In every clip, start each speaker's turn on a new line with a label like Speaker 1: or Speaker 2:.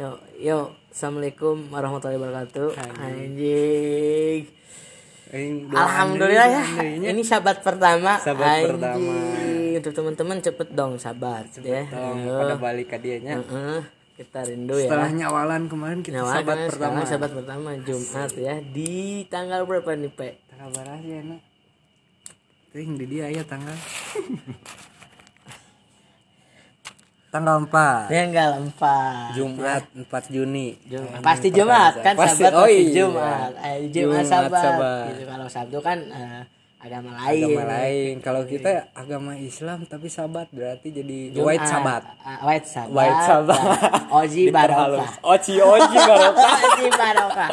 Speaker 1: Yo, yo, assalamualaikum warahmatullahi wabarakatuh.
Speaker 2: Anjing.
Speaker 1: Anjing. Alhamdulillah ya. Ini sahabat pertama.
Speaker 2: Sahabat
Speaker 1: Anjing.
Speaker 2: pertama.
Speaker 1: Untuk teman-teman cepet dong sahabat ya.
Speaker 2: Tolong
Speaker 1: Ayo.
Speaker 2: pada balik ke dia nya.
Speaker 1: Heeh. Kita rindu ya.
Speaker 2: Setelah nyawalan kemarin kita
Speaker 1: Nyawa
Speaker 2: sahabat pertama.
Speaker 1: sahabat pertama Jumat ya di tanggal berapa nih Pe?
Speaker 2: Kabar aja enak. Ting di dia ya tanggal. tanggal 4
Speaker 1: Ya enggak empat.
Speaker 2: Jumat 4 Juni.
Speaker 1: Jumat. Pasti Jumat kan
Speaker 2: Pasti-
Speaker 1: sahabat
Speaker 2: oh iya.
Speaker 1: Jumat. Eh, Jumat,
Speaker 2: Jumat
Speaker 1: sahabat.
Speaker 2: sahabat.
Speaker 1: Gitu. Kalau Sabtu kan eh, agama lain.
Speaker 2: Agama lain. Kalau kita agama Islam tapi sahabat berarti jadi
Speaker 1: Jumat.
Speaker 2: white sahabat.
Speaker 1: Ah, white sahabat.
Speaker 2: White sahabat.
Speaker 1: Oji barokah.
Speaker 2: Oci oji barokah.
Speaker 1: Oji barokah.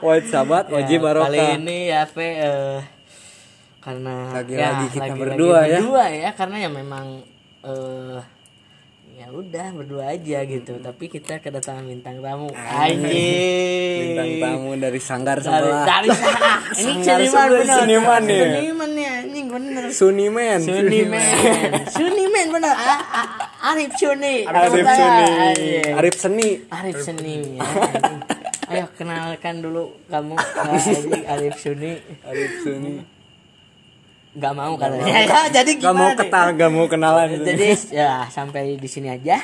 Speaker 2: White sahabat, oji
Speaker 1: Ya, Kali
Speaker 2: barokah.
Speaker 1: ini ya Pe eh, karena
Speaker 2: Lagi-lagi kita
Speaker 1: lagi-lagi
Speaker 2: berdua ya.
Speaker 1: Berdua ya karena ya memang eh ya udah berdua aja gitu tapi kita kedatangan bintang tamu anjing
Speaker 2: Bintang tamu dari sanggar
Speaker 1: dari
Speaker 2: sebelah.
Speaker 1: dari sana ini
Speaker 2: Sanggar
Speaker 1: seniman
Speaker 2: sebelah,
Speaker 1: bener
Speaker 2: seniman nih.
Speaker 1: seniman nih anjing bener
Speaker 2: Suniman.
Speaker 1: Suniman Suniman bener A- A- Arif Suni
Speaker 2: Arif. Suni. Arif Seni.
Speaker 1: Arif Seni ya. Ayo kenalkan dulu kamu Arif Suni
Speaker 2: Arif Suni.
Speaker 1: Gak mau katanya ya, jadi
Speaker 2: Gak mau
Speaker 1: gimana nih?
Speaker 2: ketal, gak mau kenalan.
Speaker 1: Jadi ya sampai di sini aja.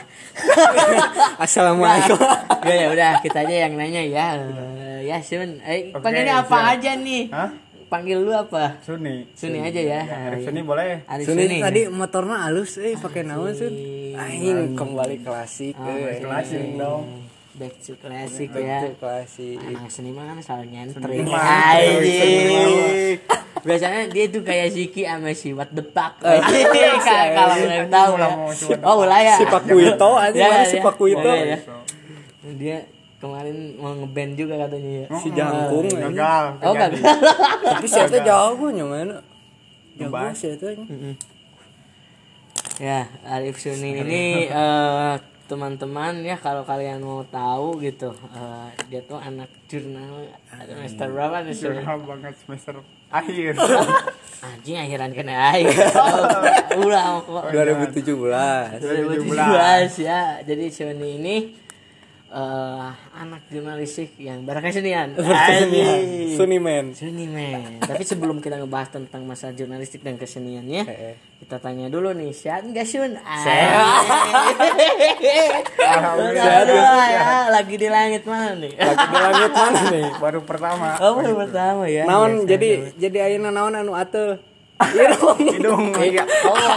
Speaker 2: Assalamualaikum.
Speaker 1: ya ya udah kita aja yang nanya ya. Eh, ya Sun, eh,
Speaker 3: Oke,
Speaker 1: panggilnya apa
Speaker 3: siap.
Speaker 1: aja nih?
Speaker 3: Hah?
Speaker 1: Panggil lu apa?
Speaker 3: Suni.
Speaker 1: Suni aja ya.
Speaker 3: Arif Suni boleh.
Speaker 1: Arif
Speaker 2: Suni
Speaker 1: Suni.
Speaker 2: tadi motornya halus, eh pakai naon Sun? Aing kembali klasik, eh.
Speaker 3: Klasik dong.
Speaker 1: Back to classic
Speaker 2: Back
Speaker 1: ya.
Speaker 2: to klasik.
Speaker 1: Anak seniman kan selalu nyentrik.
Speaker 3: Seniman.
Speaker 1: Biasanya dia tuh kayak Ziki sama si What the fuck. Anjing, Kalau ulang tahu ya.
Speaker 3: Ulah mau coba.
Speaker 1: Oh, ulah ya.
Speaker 2: Si Pak Kuito aja,
Speaker 1: Ya,
Speaker 2: mana
Speaker 1: ya,
Speaker 2: si
Speaker 1: ya.
Speaker 2: Pak Kuito?
Speaker 1: Ya, ya. Dia kemarin mau ngeband juga katanya ya.
Speaker 2: Si Jangkung anjing.
Speaker 3: Gagal.
Speaker 1: Oh, gagal.
Speaker 2: Tapi si Eta jago nya mana? Jago
Speaker 3: Ngebahas.
Speaker 2: si Eta nya.
Speaker 1: Ya, Arif Suni ini eh, teman-teman ya kalau kalian mau tahu gitu, eh, dia tuh anak jurnal semester berapa nih?
Speaker 3: Jurnal banget semester akhir.
Speaker 1: Anjing akhiran kena air. Ulah kok.
Speaker 2: 2017.
Speaker 1: 2017 ya. Jadi Sony ini eh anak jurnalistik yang berkesenian. Anjing.
Speaker 2: Suniman.
Speaker 1: Seni men. Tapi sebelum kita ngebahas tentang masa jurnalistik dan keseniannya,
Speaker 2: Eh, eh.
Speaker 1: kita tanya dulu nih, sehat nggak Sun? Alhamdulillah ya, lagi di langit mana nih?
Speaker 2: Lagi di langit mana nih?
Speaker 3: Baru pertama.
Speaker 1: Oh, baru pertama ya.
Speaker 2: Naon
Speaker 1: Biasa
Speaker 2: jadi jadi ayeuna naon anu atuh? Irung.
Speaker 3: Hidung.
Speaker 1: Iya, oh, oh.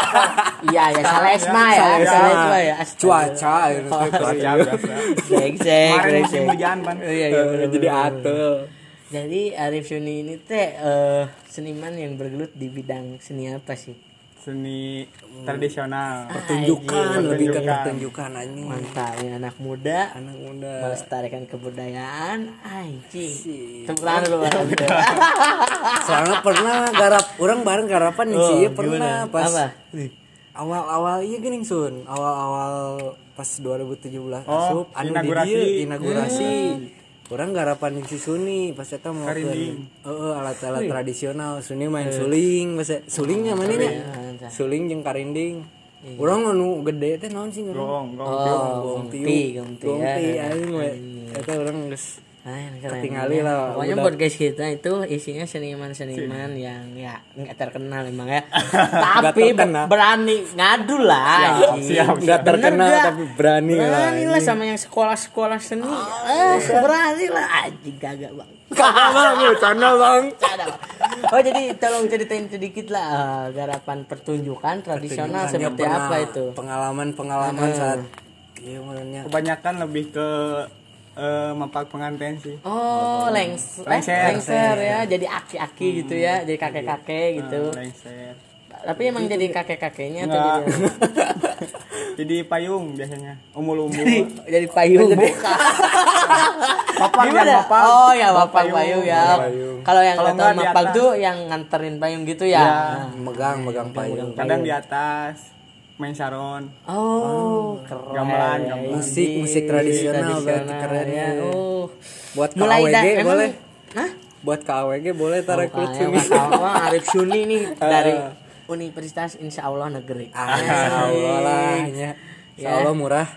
Speaker 1: iya ya Salesma ya,
Speaker 2: Salesma.
Speaker 1: Ya.
Speaker 2: Cuaca itu serius.
Speaker 3: biasa.
Speaker 1: Brengsek,
Speaker 3: Kemarin musim hujan pan.
Speaker 1: Oh, iya, iya, bener,
Speaker 2: Jadi
Speaker 1: bener, bener.
Speaker 2: atuh.
Speaker 1: Jadi Arif Suni ini teh eh, seniman yang bergelut di bidang seni apa sih?
Speaker 3: Seni tradisional.
Speaker 2: Pertunjukan lebih ke
Speaker 3: pertunjukan.
Speaker 2: anjing.
Speaker 1: Mantap ya anak muda
Speaker 2: Anak muda.
Speaker 1: melestarikan kebudayaan anjing. Tepuk tangan dulu.
Speaker 2: Soalnya pernah garap orang bareng garapan nih sih
Speaker 1: Oh,
Speaker 2: pernah
Speaker 1: gimana?
Speaker 2: pas
Speaker 1: Apa?
Speaker 2: awal-awal iya gini sun awal-awal pas 2017
Speaker 3: Oh,
Speaker 2: asup anu
Speaker 3: inaugurasi.
Speaker 2: di dieu, inaugurasi orang garapan si Suni pas eta mau
Speaker 3: Karinding.
Speaker 2: heeh alat-alat tradisional Suni main suling pas sulingnya mana nya
Speaker 1: mantap.
Speaker 2: suling jeung karinding orang anu gede teh naon sih ngaran?
Speaker 3: Gong, gong.
Speaker 1: Oh,
Speaker 2: gong
Speaker 1: gongti, gongti ya.
Speaker 2: aing we eta orang geus
Speaker 1: Ah, keren
Speaker 2: Ketinggali
Speaker 1: ya.
Speaker 2: lah,
Speaker 1: Pokoknya
Speaker 2: udah.
Speaker 1: podcast kita itu isinya seniman-seniman yang ya nggak terkenal emang ya. Tapi
Speaker 2: terkenal.
Speaker 1: berani ngadu lah.
Speaker 3: siap,
Speaker 2: Nggak
Speaker 1: Bener
Speaker 2: terkenal
Speaker 1: nggak?
Speaker 2: tapi berani lah,
Speaker 1: Berani lah sama yang sekolah-sekolah seni. Eh, berani lah anjing kagak bang.
Speaker 2: kakak bang bercanda bang.
Speaker 1: Oh jadi tolong ceritain sedikit lah eh, garapan pertunjukan tradisional seperti
Speaker 2: pernah
Speaker 1: apa itu?
Speaker 2: pengalaman-pengalaman saat iya menurutnya
Speaker 3: Kebanyakan lebih ke eh, mapak pengantin sih.
Speaker 1: Oh, lengs, eh,
Speaker 3: Lengser.
Speaker 1: lengser ya, jadi aki-aki gitu ya, jadi kakek-kakek gitu.
Speaker 3: Eh, lengser.
Speaker 1: Tapi emang jadi kakek-kakeknya atau jadi
Speaker 3: Jadi payung biasanya. Umul-umul.
Speaker 1: jadi payung bukan?
Speaker 3: Yang
Speaker 1: Gimana?
Speaker 3: mapak.
Speaker 1: Oh ya,
Speaker 3: Bawa
Speaker 1: mapak payung ya.
Speaker 2: Payung.
Speaker 1: Kalau yang
Speaker 3: Kalau
Speaker 1: tahu tuh yang nganterin payung gitu ya.
Speaker 3: Ya.
Speaker 1: Nah.
Speaker 2: megang megang payung
Speaker 3: Kadang di atas main saron.
Speaker 1: Oh, keren.
Speaker 3: Gamelan, gamelan.
Speaker 2: Musik- musik tradisional berarti keren
Speaker 1: ya.
Speaker 2: ya.
Speaker 1: Oh.
Speaker 2: buat
Speaker 1: Mulai da- emang-
Speaker 2: boleh
Speaker 1: Hah?
Speaker 2: buat KAWG boleh tarik
Speaker 1: Oh,
Speaker 2: sini
Speaker 1: Wah, Arif Suni nih dari Universitas Insya Allah Negeri.
Speaker 2: Ah, Allah lah ya. Insya Allah murah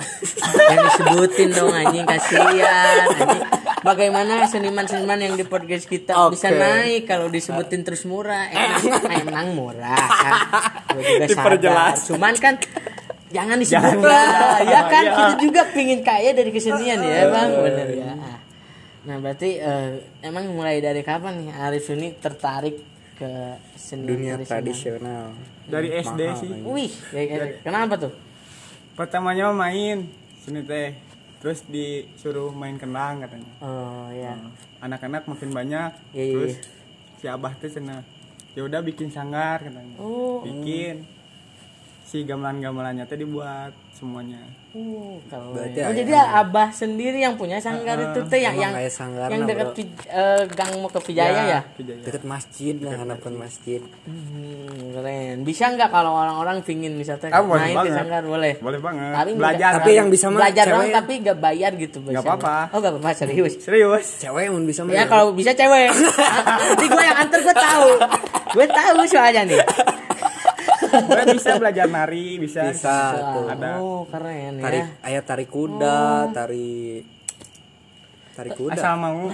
Speaker 1: yang disebutin dong anjing kasihan anjing bagaimana seniman-seniman yang di podcast kita
Speaker 2: Oke.
Speaker 1: bisa naik kalau disebutin terus murah emang, emang murah kan Gua juga sadar
Speaker 3: Diperjelas.
Speaker 1: cuman kan jangan disebut
Speaker 3: Jangan.
Speaker 1: lah ya kan
Speaker 3: Iya.
Speaker 1: kita juga pingin kaya dari kesenian ya bang bener ya nah berarti eh, emang mulai dari kapan nih Arif ini tertarik ke seni
Speaker 2: dunia
Speaker 1: tradisional?
Speaker 3: Dari SD sih.
Speaker 1: Wih, ya, ya, kenapa tuh?
Speaker 3: Pertamanya main sini teh. Terus disuruh main kendang katanya.
Speaker 1: Oh ya,
Speaker 3: Anak-anak makin banyak.
Speaker 1: Iya, iya,
Speaker 3: Terus si abah tuh cina ya udah bikin sanggar katanya.
Speaker 1: Oh.
Speaker 3: Bikin. Si gamelan-gamelannya teh dibuat semuanya.
Speaker 1: uh, kalau
Speaker 2: Berarti
Speaker 1: oh,
Speaker 2: ayah-
Speaker 1: jadi abah sendiri yang punya sanggar itu tuh yang yang
Speaker 2: kayak sanggarna,
Speaker 1: yang dekat. Pi- eh, gang mau ke Pijaya ya?
Speaker 3: Pijaya.
Speaker 2: deket masjid nah hadapan masjid
Speaker 1: Hmm, keren. Bisa nggak kalau orang-orang pingin misalnya
Speaker 3: Ah, boleh
Speaker 1: main di
Speaker 3: banget.
Speaker 1: sanggar boleh?
Speaker 3: Boleh banget.
Speaker 1: Tapi
Speaker 3: Belajar.
Speaker 2: Tapi yang bisa mah
Speaker 1: belajar
Speaker 2: cewek.
Speaker 1: doang tapi nggak bayar gitu biasanya.
Speaker 3: apa-apa.
Speaker 1: Oh nggak apa-apa serius.
Speaker 3: Serius.
Speaker 2: cewek mun bisa
Speaker 1: Ya
Speaker 2: main.
Speaker 1: kalau bisa cewek. Nanti gue yang antar gue tahu. Gue tahu soalnya nih.
Speaker 3: Gue bisa belajar nari, bisa.
Speaker 2: bisa tuh
Speaker 3: Ada.
Speaker 1: Oh keren
Speaker 2: tarik
Speaker 1: ya.
Speaker 2: ayat tarik kuda tari tarik kuda
Speaker 3: Asal mau.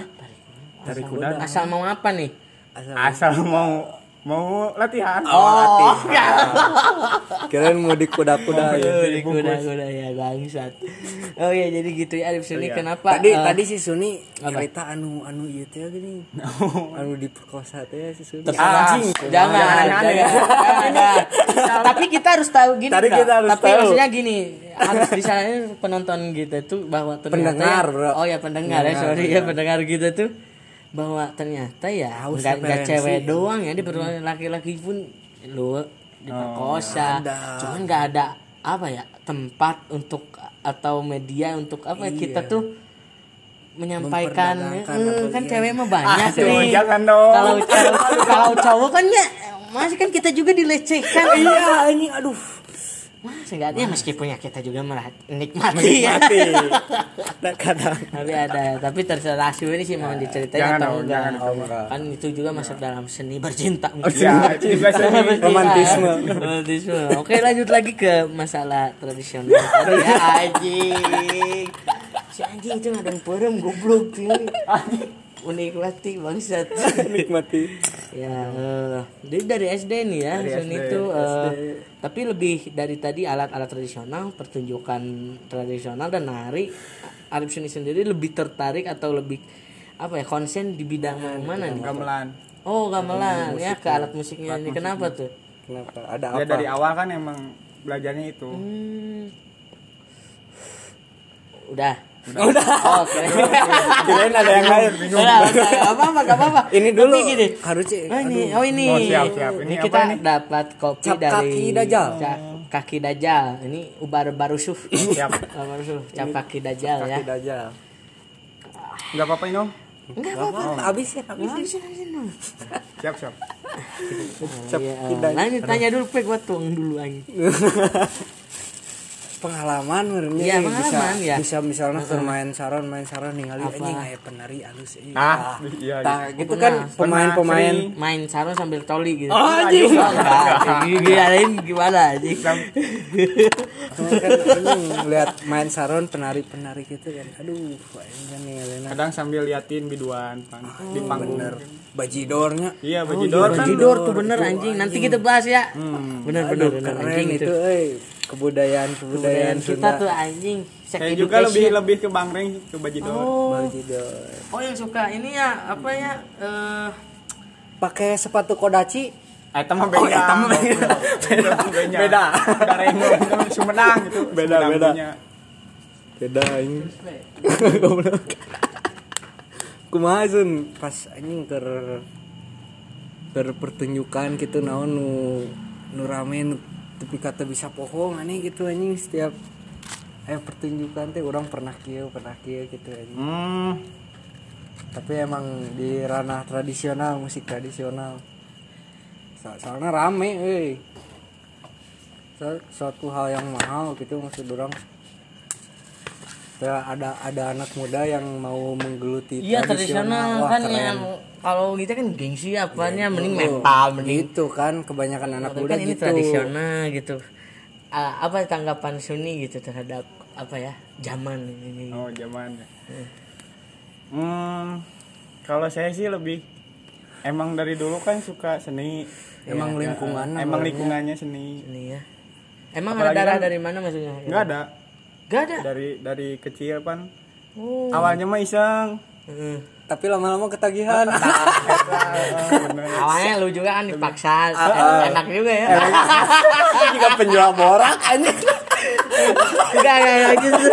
Speaker 3: Tarik kuda.
Speaker 1: Asal mau apa nih?
Speaker 2: asal
Speaker 3: Asal mau mau latihan.
Speaker 2: oh, kirain mau di kuda-kuda ya.
Speaker 1: Oh, di kuda-kuda ya bangsat. Oh ya jadi gitu ya Arif Suni
Speaker 3: iya.
Speaker 1: kenapa?
Speaker 2: tadi
Speaker 1: eh,
Speaker 2: tadi si Suni
Speaker 1: apa?
Speaker 2: cerita anu anu ieu teh gini anu diperkosa teh si Suni
Speaker 1: terserah.
Speaker 2: Anjing.
Speaker 1: jangan,
Speaker 3: Jangan,
Speaker 1: jangan, jangan. Tapi kita harus tahu gini.
Speaker 2: Tadi kita harus
Speaker 1: Tapi
Speaker 2: tahu.
Speaker 1: maksudnya gini, harus di sana penonton kita tuh bahwa ternyata
Speaker 2: Pendengar,
Speaker 1: ya-
Speaker 2: bro.
Speaker 1: Oh ya pendengar, ya
Speaker 2: Pendengar,
Speaker 1: sorry ya pendengar kita tuh bahwa ternyata ya nggak nggak cewek doang ya diperkosa laki-laki pun lu diperkosa.
Speaker 2: ada.
Speaker 1: Cuman nggak ada apa ya tempat untuk atau media untuk apa ya, kita
Speaker 2: Iya.
Speaker 1: tuh menyampaikan eh, kan
Speaker 2: iya.
Speaker 1: cewek mah banyak
Speaker 3: Aduh,
Speaker 1: nih
Speaker 3: jangan dong.
Speaker 1: kalau kalau cowok kan ya masih kan kita juga dilecehkan
Speaker 2: iya anjing aduh
Speaker 1: mas enggaknya meskipun ya kita juga malah nikmati ya
Speaker 2: kadang
Speaker 1: tapi ada tapi terserah sih ini sih mau diceritain
Speaker 3: Jangan
Speaker 1: atau enggak.
Speaker 3: jangan
Speaker 2: oh
Speaker 1: kan itu juga masuk dalam seni bercinta.
Speaker 3: Ya, cinta seni.
Speaker 2: Romantisme.
Speaker 1: romantisme. Oke lanjut lagi ke masalah tradisional. Tadi ya anjing. Si anjing itu ngadeng perem goblok menikmati bangsat.
Speaker 2: Nikmati
Speaker 1: Ya, eh, jadi dari SD nih ya,
Speaker 3: Dari
Speaker 1: seni
Speaker 3: SD,
Speaker 1: itu eh, tapi lebih dari tadi alat-alat tradisional, pertunjukan tradisional dan nari. Arif Seni sendiri lebih tertarik atau lebih apa ya konsen di bidang mana nih?
Speaker 3: Gamelan.
Speaker 1: Oh gamelan ya ke alat musiknya ini kenapa tuh?
Speaker 2: kenapa ada
Speaker 3: Ya
Speaker 2: apa
Speaker 3: dari awal kan emang belajarnya itu.
Speaker 1: Hmm. Udah.
Speaker 2: Udah
Speaker 1: Oh, Oke.
Speaker 2: kirain ada yang lain
Speaker 1: Udah, udah, apa-apa, gak apa-apa.
Speaker 2: ini dulu
Speaker 1: Tapi gini.
Speaker 2: harusnya
Speaker 1: Oh ini, oh ini.
Speaker 3: Oh, siap, siap.
Speaker 1: Ini,
Speaker 3: Ini
Speaker 1: kita
Speaker 3: ini?
Speaker 1: dapat kopi
Speaker 2: Cap
Speaker 1: dari
Speaker 2: kaki Dajjal.
Speaker 1: Cap kaki dajal. Ini ubar barusuf.
Speaker 3: Siap.
Speaker 1: Ubar barusuf. Cap kaki dajal ya.
Speaker 2: kaki aja
Speaker 3: Enggak apa-apa ini, Om.
Speaker 1: Enggak
Speaker 2: apa
Speaker 1: apa-apa.
Speaker 2: ya habis
Speaker 1: Habisin, habisin dulu.
Speaker 3: Siap, siap.
Speaker 2: Cap
Speaker 1: Iya,
Speaker 2: kaki dajal.
Speaker 1: Lanjut tanya dulu pek gua tuang dulu aja.
Speaker 2: pengalaman menurutnya nih,
Speaker 1: pengalaman,
Speaker 2: bisa,
Speaker 1: ya.
Speaker 2: bisa misalnya keur main saron main saron ningali
Speaker 1: Apa?
Speaker 2: anjing kayak penari alus ini
Speaker 3: Ah, iya,
Speaker 2: Tah,
Speaker 3: iya.
Speaker 2: gitu
Speaker 1: Pernah.
Speaker 2: kan pemain-pemain.
Speaker 1: Main sarung sambil coli gitu.
Speaker 2: Oh, anjing.
Speaker 1: Oh, enggak. Gimana gimana anjing?
Speaker 2: Cuma kan lihat main saron penari-penari gitu kan aduh kan nih Elena
Speaker 3: Kadang sambil liatin biduan pang- di panggung.
Speaker 2: bener bajidornya
Speaker 3: Iya, bajidor kan.
Speaker 1: Bajidor tuh bener anjing. Nanti kita bahas ya.
Speaker 3: Hmm.
Speaker 1: Bener bener bener
Speaker 2: keren
Speaker 1: anjing
Speaker 2: itu
Speaker 1: itu.
Speaker 2: Kebudayaan kebudayaan
Speaker 1: Kebudayaan kita
Speaker 2: Sunda
Speaker 1: tuh anjing. Sex
Speaker 3: Saya juga lebih lebih ke Bangreng ke bajidor.
Speaker 1: Oh.
Speaker 2: bajidor
Speaker 1: Oh yang suka ini ya apa ya? Eh
Speaker 2: pakai sepatu kodachi
Speaker 3: Eh, itu mah beda.
Speaker 2: Oh, eta mah beda.
Speaker 3: Beda. Beda. Beda. Itu Sumedang gitu.
Speaker 2: Beda, beda. beda ini goblok kumaha Sun? pas anjing ker ker pertunjukan gitu naon nu nu rame nu tapi kata bisa pohong aneh gitu anjing. Setiap ayo pertunjukan teh orang pernah kieu pernah kieu gitu anjing.
Speaker 3: Hmm.
Speaker 2: tapi emang di ranah tradisional musik tradisional. So- soalnya rame euy. So- suatu hal yang mahal gitu maksud orang. Ada ada anak muda yang mau menggeluti
Speaker 1: iya tradisional.
Speaker 2: Wah,
Speaker 1: kan
Speaker 2: keren.
Speaker 1: yang kalau kita kan gengsi apanya mending
Speaker 2: Oh,
Speaker 1: metal mending
Speaker 2: gitu kan kebanyakan anak
Speaker 1: Tapi
Speaker 2: muda
Speaker 1: kan ini
Speaker 2: gitu.
Speaker 1: tradisional gitu. Ah, apa tanggapan Suni gitu terhadap apa ya zaman ini?
Speaker 3: Oh zaman ya. hmm. Kalau saya sih lebih emang dari dulu kan suka seni.
Speaker 2: Emang
Speaker 3: Ya,
Speaker 2: lingkungan
Speaker 3: eh, emang lingkungannya seni.
Speaker 1: Ini ya. Emang
Speaker 3: Apalagi
Speaker 1: ada darah
Speaker 3: kan-
Speaker 1: dari mana maksudnya?
Speaker 3: Nggak ada.
Speaker 1: Gak ada?
Speaker 3: Dari dari kecil kan
Speaker 1: oh.
Speaker 3: Awalnya mah iseng.
Speaker 1: Heeh.
Speaker 2: Tapi lama-lama ketagihan.
Speaker 3: Ah,
Speaker 1: awalnya lu juga kan dipaksa enak juga ya.
Speaker 2: Juga penjual borak anjing.
Speaker 1: Enggak enggak gitu.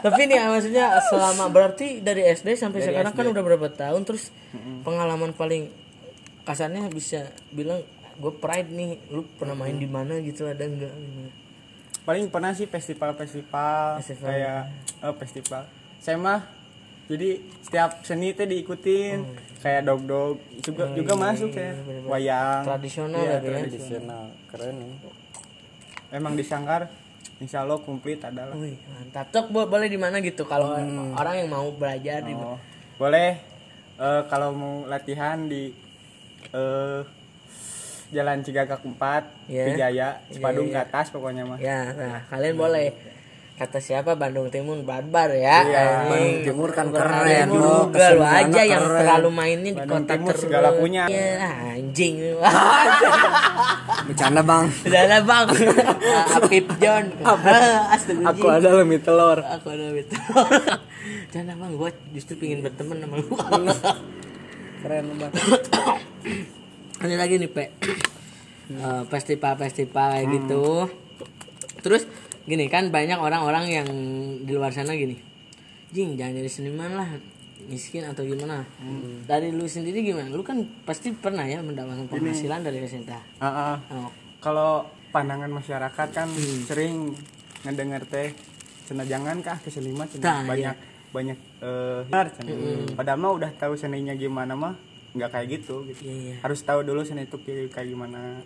Speaker 1: Tapi nih maksudnya selama berarti dari SD sampai sekarang kan udah berapa tahun terus pengalaman paling kasarnya bisa bilang gue pride nih lu pernah main di mana gitu ada enggak?
Speaker 3: Paling pernah sih festival-festival
Speaker 1: Festival.
Speaker 3: kayak eh, festival. Saya mah jadi setiap seni itu diikutin kayak dog dog juga juga masuk ya. wayang.
Speaker 1: Tradisional
Speaker 3: Iya,
Speaker 1: tapi ya?
Speaker 2: tradisional. Keren nih.
Speaker 3: Emang disangkar insya Allah komplit adalah
Speaker 1: Wih, mantap. Cok, bo- boleh di mana gitu? Kalau orang yang mau belajar di
Speaker 3: oh, boleh. Eh, kalau mau latihan di eh, Jalan Cigagak 4
Speaker 1: Iya.
Speaker 3: Wijaya Cipadung
Speaker 1: Iya,
Speaker 3: ke atas pokoknya mah.
Speaker 1: Ya, nah kalian boleh kata siapa Bandung Timur barbar ya.
Speaker 3: Iya.
Speaker 2: Bandung Timur kan
Speaker 1: Bandung
Speaker 2: keren,
Speaker 1: Timur
Speaker 2: bro.
Speaker 1: juga lu aja yang
Speaker 2: keren.
Speaker 1: terlalu mainnya di kota
Speaker 3: Timur
Speaker 1: terus.
Speaker 3: segala punya.
Speaker 1: Iya, anjing.
Speaker 2: bercanda bang
Speaker 1: lah bang. Apip John. Astaga.
Speaker 2: aku ada lebih telur
Speaker 1: Aku ada gitu. Jangan bang, gue justru pingin berteman sama lu.
Speaker 2: keren bang
Speaker 1: Ini lagi nih pe Eh, festival-festival kayak gitu. Terus gini kan banyak orang-orang yang di luar sana gini. Jing jangan jadi seniman lah miskin atau gimana. Dari lu sendiri gimana? Lu kan pasti pernah ya mendapatkan penghasilan dari kesenta.
Speaker 3: Ah, ah.
Speaker 1: Oh,
Speaker 3: kalau pandangan masyarakat kan
Speaker 1: Hmm.
Speaker 3: sering ngedenger teh cina jangan kah ke seniman
Speaker 1: Tah,
Speaker 3: cina
Speaker 1: iya.
Speaker 3: banyak banyak benar, cenah. padahal mah udah tahu seninya gimana mah nggak kayak gitu gitu
Speaker 1: Iya, iya.
Speaker 3: harus tahu dulu seni itu kayak gimana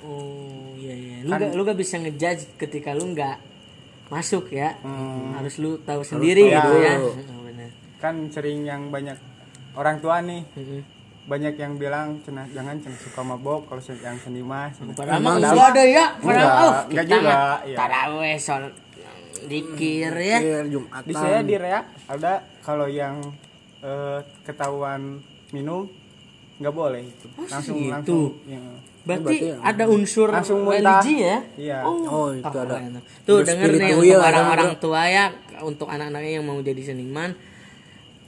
Speaker 1: Oh iya iya. Lu gak, lu gak bisa ngejudge ketika lu nggak masuk ya. Harus lu tahu sendiri
Speaker 3: tahu.
Speaker 1: gitu ya. Oh, benar.
Speaker 3: kan sering yang banyak orang tua nih
Speaker 1: Mm-mm.
Speaker 3: banyak yang bilang cina jangan cina suka mabok kalau yang seni mah cenah.
Speaker 1: Padahal mah enggak ada ya. Padahal
Speaker 3: Enggak,
Speaker 1: oh,
Speaker 3: enggak juga, iya.
Speaker 1: taraweh sholat dikir ya.
Speaker 2: Jumatan.
Speaker 3: di saya di Rea ada kalau yang eh, ketahuan minum nggak boleh itu langsung
Speaker 1: segitu?
Speaker 3: langsung ya.
Speaker 1: Berarti ada unsur
Speaker 3: Langsung
Speaker 1: religi ya?
Speaker 3: Iya.
Speaker 2: Oh, itu
Speaker 1: keren.
Speaker 2: ada.
Speaker 1: Tuh
Speaker 2: Unsur
Speaker 1: denger nih untuk
Speaker 2: ada
Speaker 1: orang-orang tua ya, untuk anak-anaknya yang mau jadi seniman,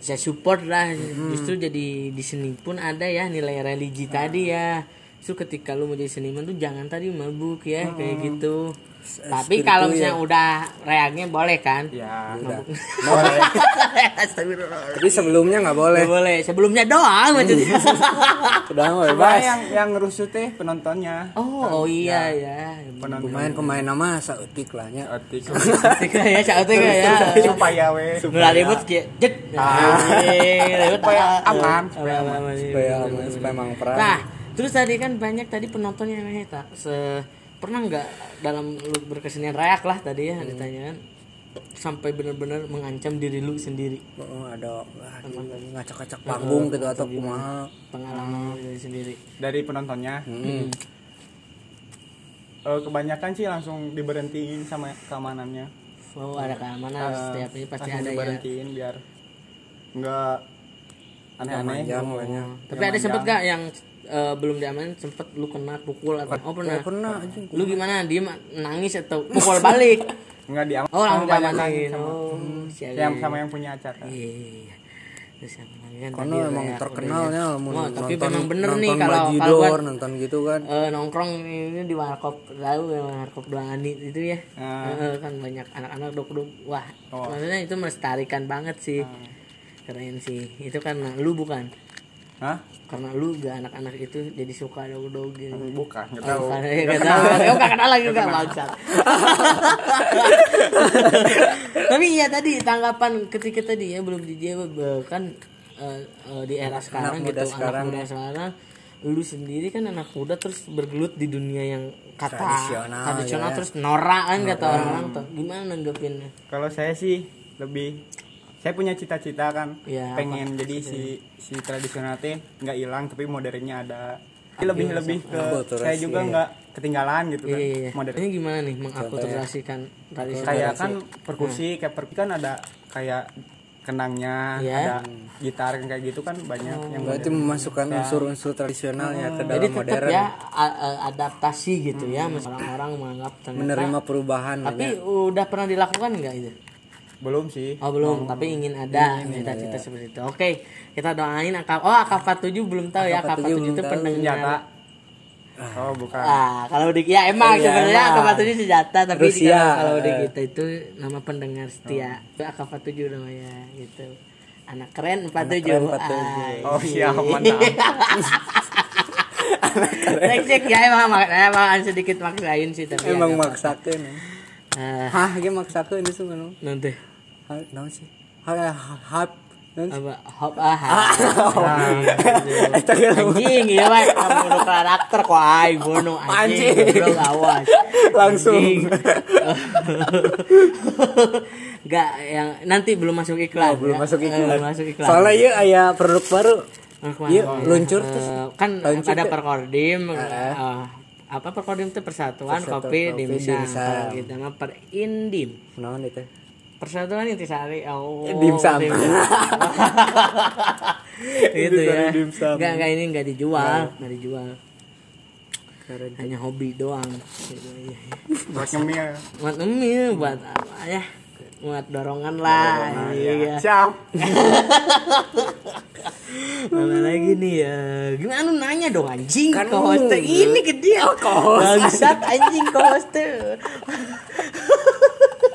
Speaker 1: saya support lah.
Speaker 2: Hmm.
Speaker 1: Justru jadi di seni pun ada ya nilai religi tadi ya. Justru ketika lu mau jadi seniman tuh jangan tadi mabuk ya kayak
Speaker 2: Hmm.
Speaker 1: gitu. Tapi kalau misalnya udah reaknya boleh kan?
Speaker 3: ya
Speaker 2: Udah.
Speaker 3: boleh.
Speaker 2: Tapi sebelumnya nggak boleh.
Speaker 1: Nggak boleh. Sebelumnya doang maksudnya.
Speaker 2: Udah nggak
Speaker 3: Cuma
Speaker 2: bebas.
Speaker 3: yang yang ngerusuh teh penontonnya
Speaker 1: oh, oh iya ya.
Speaker 3: penonton
Speaker 2: Pemain-pemain nama sautik lah nya.
Speaker 3: Otik.
Speaker 1: Tiga ya, cak tiga ya.
Speaker 3: supaya we
Speaker 1: Nggak ribut kayak jet.
Speaker 3: Ah. Supaya aman, supaya
Speaker 1: aman, aman,
Speaker 2: Supaya
Speaker 1: iya,
Speaker 2: supaya emang perang.
Speaker 1: Nah, terus tadi kan banyak tadi penonton yang nanya tak se pernah nggak dalam lu berkesenian rayak lah tadi ya ditanyakan sampai benar-benar mengancam diri lu sendiri
Speaker 2: Oh, ada ngacak-ngacak panggung gitu atau kumaha.
Speaker 1: pengalaman lu diri sendiri.
Speaker 3: dari penontonnya
Speaker 2: Hmm.
Speaker 3: Eh, kebanyakan sih langsung diberhentiin sama keamanannya
Speaker 1: Oh ada keamanan setiap ini pasti ada ya.
Speaker 3: diberhentiin biar nggak aneh-aneh.
Speaker 1: Tapi ada sempet gak yang eh, belum diaman sempet lu kena pukul atau oh pernah?
Speaker 2: Eh, pernah anjing.
Speaker 1: Lu gimana? Diem nangis atau pukul balik?
Speaker 3: nggak diaman
Speaker 1: Oh langsung diamanin.
Speaker 3: sama,
Speaker 1: Oh, siaga.
Speaker 3: yang sama yang punya acara
Speaker 1: Iya. Terus yang lagi kan
Speaker 2: Karena emang terkenalnya
Speaker 1: Oh, tapi memang bener nih kalau kalau buat
Speaker 2: nonton gitu kan.
Speaker 1: eh, nongkrong ini di warkop tahu ya warkop Belani itu ya
Speaker 3: Ah.
Speaker 1: Eh, kan banyak anak-anak dok-dok wah
Speaker 3: Oh.
Speaker 1: maksudnya itu melestarikan banget sih keren sih itu karena lu bukan
Speaker 3: Hah?
Speaker 1: karena lu gak anak-anak itu jadi suka dog-dog gitu
Speaker 3: bukan nggak
Speaker 1: Oh,
Speaker 3: tahu
Speaker 1: bukan. Ya, gak tahu. Oh, gak kenal lagi gak bangsat. Tapi iya tadi tanggapan ketika tadi ya belum dijawab kan eh, eh, di era sekarang
Speaker 2: muda
Speaker 1: gitu
Speaker 2: sekarang
Speaker 1: anak muda sekarang lu sendiri kan anak muda terus bergelut di dunia yang kata
Speaker 2: Tradisional,
Speaker 1: tradisional
Speaker 2: ya.
Speaker 1: terus norak kan kata orang-orang tuh gimana nanggepinnya
Speaker 3: kalau saya sih lebih saya punya cita-cita kan
Speaker 1: Iya,
Speaker 3: pengen jadi si si tradisional teh nggak hilang tapi modernnya ada lebih lebih ke saya juga
Speaker 2: iya.
Speaker 3: nggak ketinggalan gitu kan
Speaker 1: Iya, iya, iya.
Speaker 3: modern
Speaker 1: Ini gimana nih mengakulturasikan tradisi?
Speaker 3: kayak kan perkusi kayak perkusi kan ada kayak kenangnya
Speaker 1: Iya.
Speaker 3: ada gitar kayak gitu kan banyak yang
Speaker 2: berarti memasukkan unsur-unsur tradisionalnya ke
Speaker 1: Jadi
Speaker 2: dalam
Speaker 1: tetap
Speaker 2: modern
Speaker 1: ya adaptasi gitu ya. Mas- Orang-orang menganggap ternyata.
Speaker 2: menerima perubahan
Speaker 1: Tapi udah pernah dilakukan nggak itu?
Speaker 3: Belum sih
Speaker 1: Oh belum, tapi ingin ada cita-cita seperti itu. Oke, kita doain AK Oh AK47 belum tahu ya AK47
Speaker 2: AK47 belum
Speaker 1: itu
Speaker 2: tahu.
Speaker 1: pendengar.
Speaker 3: senjata oh bukan
Speaker 1: Ah, kalau di ya emang
Speaker 2: Iya,
Speaker 1: sebenarnya
Speaker 2: emang.
Speaker 1: AK47 senjata tapi
Speaker 2: Rusia.
Speaker 1: kalau, kalau di
Speaker 2: Eh.
Speaker 1: kita itu nama pendengar setia. Itu AK47 namanya gitu. Anak keren 47.
Speaker 2: keren 47.
Speaker 1: Ah,
Speaker 3: oh
Speaker 1: iya.
Speaker 3: siap mantap
Speaker 1: Cek ya emang makanya emang sedikit maksain sih tapi
Speaker 2: emang maksakeun
Speaker 1: Ah,
Speaker 2: hah ge maksakeun itu sebenarnya
Speaker 1: nanti
Speaker 2: Ha, naon sih ha ha naon sih?
Speaker 1: apa hop ah anjing iya pak kamu udah karakter kok ay bono anjing goblok awas
Speaker 2: Langsung.
Speaker 1: Anjing. Enggak yang nanti belum masuk iklan
Speaker 2: belum
Speaker 1: ya.
Speaker 2: masuk
Speaker 1: Eh,
Speaker 2: iklan.
Speaker 1: belum masuk iklan
Speaker 2: soalnya ieu aya produk baru
Speaker 1: ke mana?
Speaker 2: Iya, luncur
Speaker 1: Eh,
Speaker 2: terus.
Speaker 1: kan
Speaker 2: Luncur
Speaker 1: ada
Speaker 2: tuh.
Speaker 1: perkordim eh, apa perkordim itu persatuan kopi kalau kita mah perindim
Speaker 2: naon itu
Speaker 1: persatuan intisari oh
Speaker 2: Dimsum.
Speaker 1: gitu ya. enggak enggak ini enggak dijual enggak dijual.
Speaker 2: Keren.
Speaker 1: Hanya hobi doang. Gitu, iya, iya.
Speaker 3: buat ngemil.
Speaker 1: Buat emil buat apa ya? Buat dorongan lah iya.
Speaker 3: siap.
Speaker 1: Mana lagi nih ya? Gimana lu nanya dong anjing
Speaker 2: Kan
Speaker 1: ke host
Speaker 2: lu.
Speaker 1: ini ke dia. Bangsat anjing ke host Coba, coba, coba,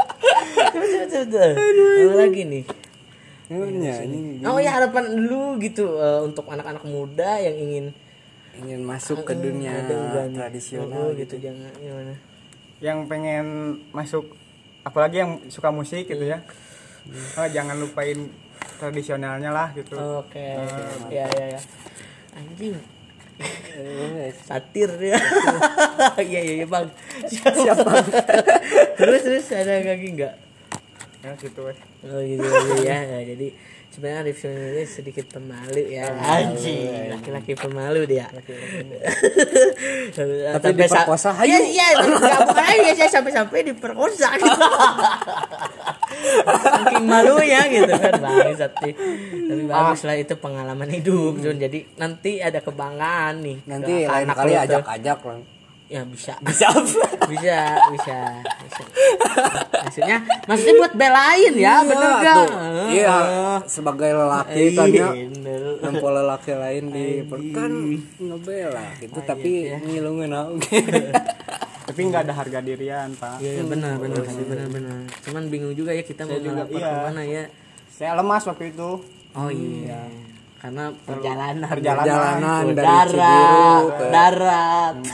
Speaker 1: coba. Apa lagi nih?
Speaker 2: Ini
Speaker 1: oh ya harapan lu gitu eh, untuk anak-anak muda yang ingin
Speaker 2: ingin masuk ke dunia tradisional
Speaker 1: Oh, gitu. jangan gimana?
Speaker 3: Yang pengen masuk apalagi yang suka musik gitu ya. Oh, jangan lupain tradisionalnya lah gitu.
Speaker 1: Oke ya ya ya. Anjing. Satir ya iya iya iya, bang. Siapa? Terus terus ada lagi nggak
Speaker 3: ya gitu weh.
Speaker 1: Oh gitu ya. Ya jadi sebenarnya Arif Sunan ini sedikit pemalu ya. Anjing. Laki-laki pemalu dia.
Speaker 2: Tapi diperkosa, hayu.
Speaker 1: iya iya. Nggak bukan aja saya sampai-sampai diperkosa. Saking malunya gitu kan. Bangsat sih. Tapi bagus lah itu pengalaman hidup Zun. jadi nanti ada kebanggaan nih
Speaker 2: nanti lain kali ajak-ajak lah
Speaker 1: ya bisa. Bisa bisa bisa bisa. Maksudnya maksudnya buat belain ya bener
Speaker 2: Iya,
Speaker 1: gak
Speaker 2: tuh. iya sebagai lelaki kan ya.
Speaker 1: Bener.
Speaker 2: Nempel lelaki lain di kan ngebela gitu tapi ngilungin oke
Speaker 3: tapi nggak ada harga dirian pak.
Speaker 1: Iya, iya, benar benar sih benar benar. Cuman bingung juga ya kita mau
Speaker 3: juga, iya.
Speaker 1: ke mana ya.
Speaker 3: Saya lemas waktu itu.
Speaker 1: Oh iya karena perjalanan.
Speaker 2: perjalanan dari
Speaker 1: darat
Speaker 2: Cibiru ke
Speaker 1: darat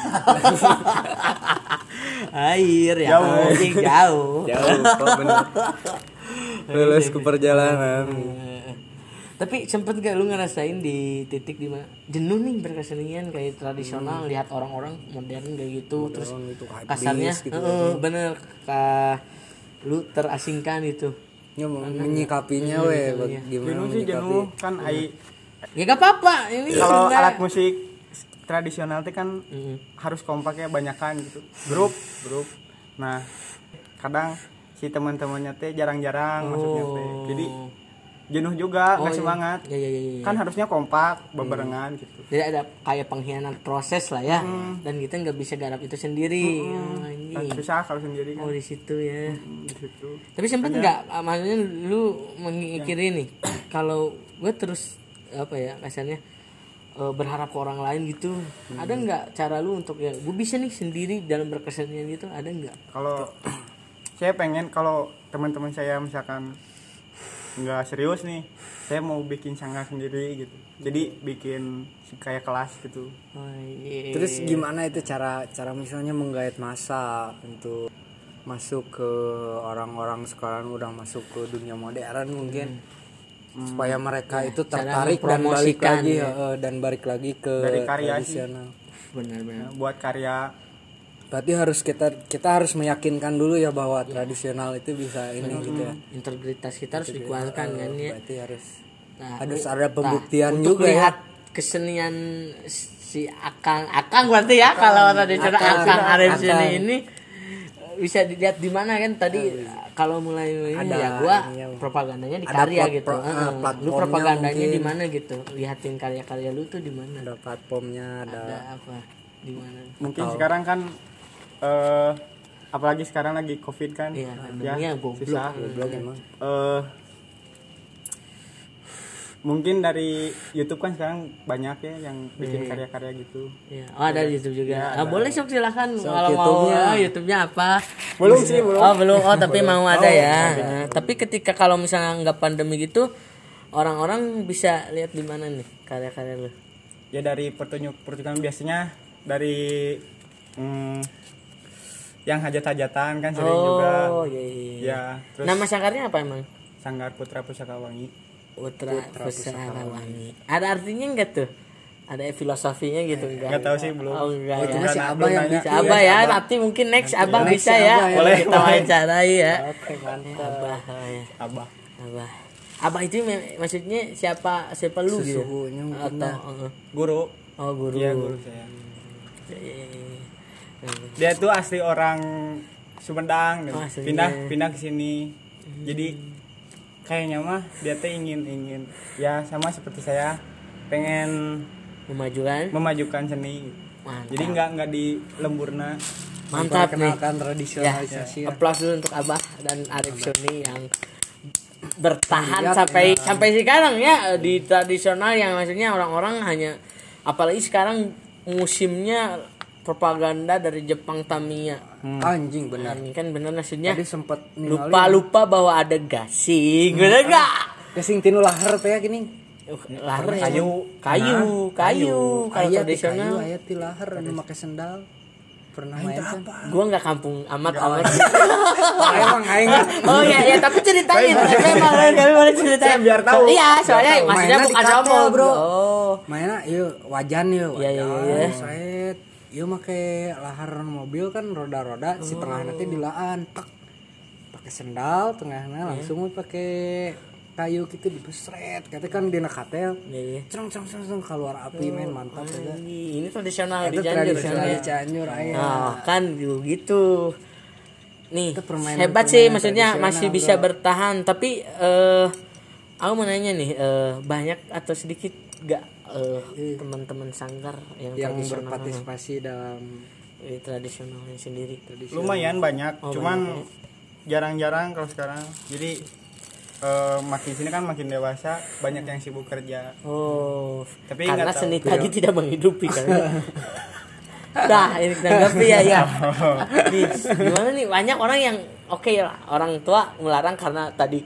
Speaker 1: air ya
Speaker 3: Jauh.
Speaker 1: jauh.
Speaker 2: Jauh kok bener? Lulus ke perjalanan.
Speaker 1: Tapi sempet gak lu ngerasain di titik di mana jenuh nih berkesenian kayak tradisional lihat orang-orang modern kayak gitu terus
Speaker 2: itu
Speaker 1: kasarnya
Speaker 2: gitu.
Speaker 1: heeh, bener ka lu terasingkan itu.
Speaker 2: ya menyikapinya weh bag- gimana
Speaker 3: jenuh sih jenuh. kan ai
Speaker 1: Ya gak apa-apa. Ini
Speaker 3: kalau alat musik tradisional itu kan
Speaker 1: Mm.
Speaker 3: harus kompaknya banyakan gitu. Grup grup. Nah kadang si teman-temannya teh jarang-jarang masuknya teh. Jadi jenuh juga nggak
Speaker 1: iya.
Speaker 3: semangat.
Speaker 1: Ya ya ya ya.
Speaker 3: kan harusnya kompak bebarengan gitu.
Speaker 1: Jadi ada kayak pengkhianat proses lah ya. Dan kita nggak bisa garap itu sendiri. Oh,
Speaker 3: Kan
Speaker 1: anjing.
Speaker 3: susah kalau sendiri kan.
Speaker 1: Oh di situ ya.
Speaker 3: di situ.
Speaker 1: Tapi sempet nggak, ah, maksudnya lu mengikirin nih, kalau gue terus apa ya kasarnya eh, berharap ke orang lain gitu, ada nggak cara lu untuk ya gue bisa nih sendiri dalam berkesenian gitu, ada nggak?
Speaker 3: kalau saya pengen kalau teman-teman saya misalkan nggak serius nih saya mau bikin sanggar sendiri gitu. Jadi bikin kayak kelas gitu.
Speaker 1: Oh, iya.
Speaker 2: terus gimana itu cara cara misalnya menggait masa untuk masuk ke orang-orang sekarang udah masuk ke dunia modern mungkin supaya mereka itu
Speaker 1: cara
Speaker 2: tertarik dan balik lagi
Speaker 1: ya.
Speaker 2: dan balik lagi ke
Speaker 3: Dari karya sih.
Speaker 2: tradisional.
Speaker 1: Benar-benar.
Speaker 3: buat karya.
Speaker 2: Berarti harus kita kita harus meyakinkan dulu ya bahwa tradisional itu bisa ini gitu ya.
Speaker 1: Integritas kita harus dikuatkan kan ya.
Speaker 2: berarti harus
Speaker 1: Nah,
Speaker 2: harus ada pembuktian
Speaker 1: untuk
Speaker 2: juga ya.
Speaker 1: lihat kesenian si Akang Akang berarti ya kalau tradisional Akang. Arif sini ini bisa dilihat di mana kan tadi kalau mulai ini
Speaker 2: Ada
Speaker 1: ya gua
Speaker 2: ininya.
Speaker 1: propagandanya di
Speaker 2: Ada
Speaker 1: karya
Speaker 2: plat-
Speaker 1: gitu.
Speaker 2: pro-
Speaker 1: Heeh. lu propagandanya di mana gitu. Lihatin karya-karya lu tuh di mana.
Speaker 2: ada platformnya ada
Speaker 1: Ada apa? Di mana?
Speaker 3: mungkin sekarang kan eh apalagi sekarang lagi covid kan
Speaker 1: Iya,
Speaker 3: ya
Speaker 1: pandeminya goblok.
Speaker 3: susah eh mungkin dari YouTube kan sekarang banyak ya yang bikin karya-karya gitu
Speaker 1: Iya. Oh, ada di YouTube juga. ah, boleh sok silakan kalau mau
Speaker 2: YouTube-nya.
Speaker 1: ah, YouTube-nya apa?
Speaker 3: belum sih belum
Speaker 1: Oh, belum. Oh, tapi mau ada ya. Nah, tapi ketika kalau misalnya nggak pandemi gitu, orang-orang bisa lihat di mana nih karya-karya lu?
Speaker 3: ya dari pertunjuk pertunjukan biasanya dari mm, yang hajat-hajatan kan sering juga
Speaker 1: Oh, iya, iya. iya.
Speaker 3: ya terus
Speaker 1: Nama sangkarnya apa emang?
Speaker 3: Sanggar Putra Pusaka Wangi
Speaker 1: Putra, Pusaka Wangi. Ada artinya enggak tuh? Ada filosofinya gitu enggak?
Speaker 3: nggak tahu sih belum
Speaker 1: Oh, enggak
Speaker 2: Oh, itu
Speaker 1: ya.
Speaker 2: masih
Speaker 3: Belum
Speaker 2: abah yang.
Speaker 1: Bisa Abah ya, nanti mungkin next Abah
Speaker 2: next
Speaker 1: bisa ya.
Speaker 2: Abah ya.
Speaker 1: Boleh kita wawancarai ya.
Speaker 2: oke mantap
Speaker 1: Abah, oh ya.
Speaker 3: Abah
Speaker 1: Abah. Abah itu maksudnya siapa siapa lu gitu?
Speaker 2: Mungkin
Speaker 1: Atau uh,
Speaker 3: guru
Speaker 1: oh guru.
Speaker 3: iya guru saya
Speaker 1: Iya, iya, iya. Hmm.
Speaker 3: dia tuh asli orang Sumedang dan
Speaker 1: Oh,
Speaker 3: pindah pindah ke sini jadi kayaknya mah dia tuh ingin ingin ya sama seperti saya pengen
Speaker 1: Memajukan.
Speaker 3: memajukan seni
Speaker 1: Mantap.
Speaker 3: jadi nggak nggak di lemburna
Speaker 1: Mantap
Speaker 2: kenalkan
Speaker 1: Ya,
Speaker 2: tradisionalisasi ya.
Speaker 1: aplaus dulu untuk Abah dan Arif Sony yang bertahan
Speaker 2: Lihat,
Speaker 1: sampai sampai sekarang ya di tradisional yang maksudnya orang-orang hanya apalagi sekarang musimnya propaganda dari Jepang Tamiya.
Speaker 2: Anjing benar.
Speaker 1: Ini kan bener maksudnya.
Speaker 2: Tadi sempat
Speaker 1: lupa lupa bahwa ada gasing, bener gak?
Speaker 2: gasing tinu lahar teh gini.
Speaker 1: Uh, lahar
Speaker 3: Kayu.
Speaker 1: kayu, kayu, kalau
Speaker 2: di
Speaker 1: tradisional.
Speaker 2: kayu ayat di lahar anu make sendal. Pernah main kan?
Speaker 1: Gua nggak kampung amat amat.
Speaker 2: Ah, emang aing.
Speaker 1: Oh iya ya tapi ceritain. Memang kami boleh ceritain.
Speaker 3: biar tahu.
Speaker 1: Iya soalnya maksudnya bukan sombong.
Speaker 2: bro.
Speaker 1: Oh.
Speaker 2: Mainnya yuk wajan yuk.
Speaker 1: Iya, iya,
Speaker 2: wajan,
Speaker 1: iya, iya.
Speaker 2: make lahar mobil kan roda-roda si tengah nanti dilaan tak pakai sendal tengahnya langsung we pakai kayu gitu dibesret kata kan di katel
Speaker 1: Iya iya.
Speaker 2: Cerong cerong cerong cerong, keluar api main mantap ya.
Speaker 1: Ini ini tradisional di
Speaker 2: itu
Speaker 1: Cianjur
Speaker 2: tradisional
Speaker 1: soalnya.
Speaker 2: di Cianjur ayah.
Speaker 1: Nah kan gitu Nih
Speaker 2: Itu permainan-
Speaker 1: hebat sih
Speaker 2: permainan
Speaker 1: maksudnya
Speaker 2: tradisional,
Speaker 1: masih
Speaker 2: bro.
Speaker 1: bisa bertahan. Tapi eh aku mau nanya nih eh, banyak atau sedikit gak eh, teman-teman sanggar yang,
Speaker 2: yang
Speaker 1: tradisional.
Speaker 2: berpartisipasi dalam
Speaker 1: eh, tradisionalnya sendiri.
Speaker 3: lumayan banyak
Speaker 1: Oh,
Speaker 3: cuman jarang-jarang kalau sekarang. Jadi eh, makin sini kan makin dewasa banyak yang sibuk kerja.
Speaker 1: Oh,
Speaker 3: Tapi
Speaker 1: karena
Speaker 3: tahu.
Speaker 1: seni tadi tidak menghidupi kan. Nah, ini tanggapi ya ya. Nih, gimana nih? Banyak orang yang oke lah, orang tua melarang karena tadi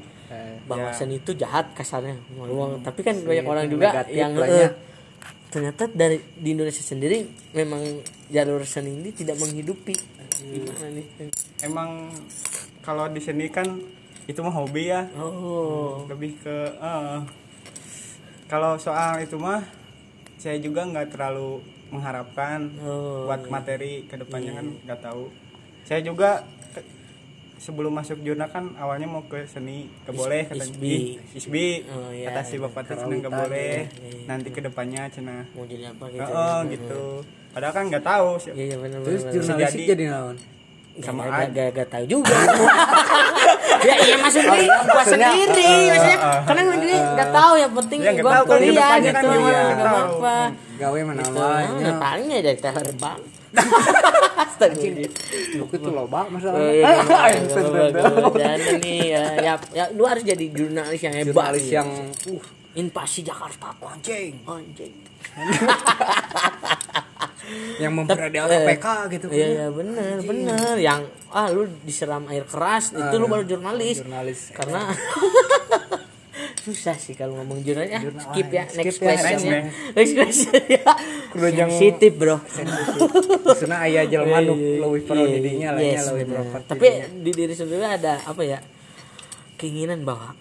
Speaker 1: bahwa
Speaker 3: ya.
Speaker 1: seni itu jahat kasarnya meluang. Tapi kan banyak orang juga yang
Speaker 2: lah
Speaker 1: eh,
Speaker 2: ya.
Speaker 1: ternyata dari di Indonesia sendiri memang jalur seni ini tidak menghidupi. Gimana nih?
Speaker 3: emang kalau di seni kan itu mah hobi ya
Speaker 1: Oh,
Speaker 3: lebih ke eh, kalau soal itu mah saya juga nggak terlalu mengharapkan
Speaker 1: Oh,
Speaker 3: buat materi ke depannya kan nggak tahu saya juga sebelum masuk jurnal kan awalnya mau ke seni gak boleh katanya.
Speaker 1: isbi.
Speaker 3: Isbi.
Speaker 1: Oh, iya,
Speaker 3: kata si bapak teh cenah gak boleh. Nanti ke depannya cina.
Speaker 1: Mau jadi apa gitu.
Speaker 3: oh gitu. Padahal kan nggak tahu sih
Speaker 1: Iya, iya benar
Speaker 2: terus jurnalistik
Speaker 3: jadi-
Speaker 2: jadi naon?
Speaker 1: Sama
Speaker 3: Sama
Speaker 1: gak, gak, gak tahu juga. Ya iya maksudnya gua sendiri. maksudnya karena gua sendiri nggak tahu yang penting
Speaker 3: Ya,
Speaker 1: gua kuliah gitu
Speaker 3: kan tahu.
Speaker 1: apa.
Speaker 2: Gawe mana
Speaker 1: gitu. nah, palingnya dari teller bang
Speaker 2: Itu loba
Speaker 1: Oh,
Speaker 2: masalahnya.
Speaker 1: Dan nih ya, ya, ya, lu harus jadi jurnalis yang hebat.
Speaker 2: jurnalis yang uh
Speaker 1: Invasi Jakarta.
Speaker 2: anjing
Speaker 1: Anjing.
Speaker 2: yang memperadakan
Speaker 1: Eh,
Speaker 2: PK gitu
Speaker 1: Iya, iya bener, bener. Yang ah lu disiram air keras itu lu baru jurnalis.
Speaker 2: jurnalis
Speaker 1: karena susah sih kalau ngomong ya.
Speaker 2: Jurnal-
Speaker 1: skip ya
Speaker 2: skip
Speaker 1: next
Speaker 2: ya,
Speaker 1: question
Speaker 3: next,
Speaker 1: ya. next question ya. Sensitif bro.
Speaker 2: Karena ayah jelema nu
Speaker 1: Iya, iya,
Speaker 2: leuwih pro
Speaker 1: iya,
Speaker 2: didinya lah leuwih
Speaker 1: bener.
Speaker 2: pro
Speaker 1: tapi di diri sendiri ada apa ya keinginan bahwa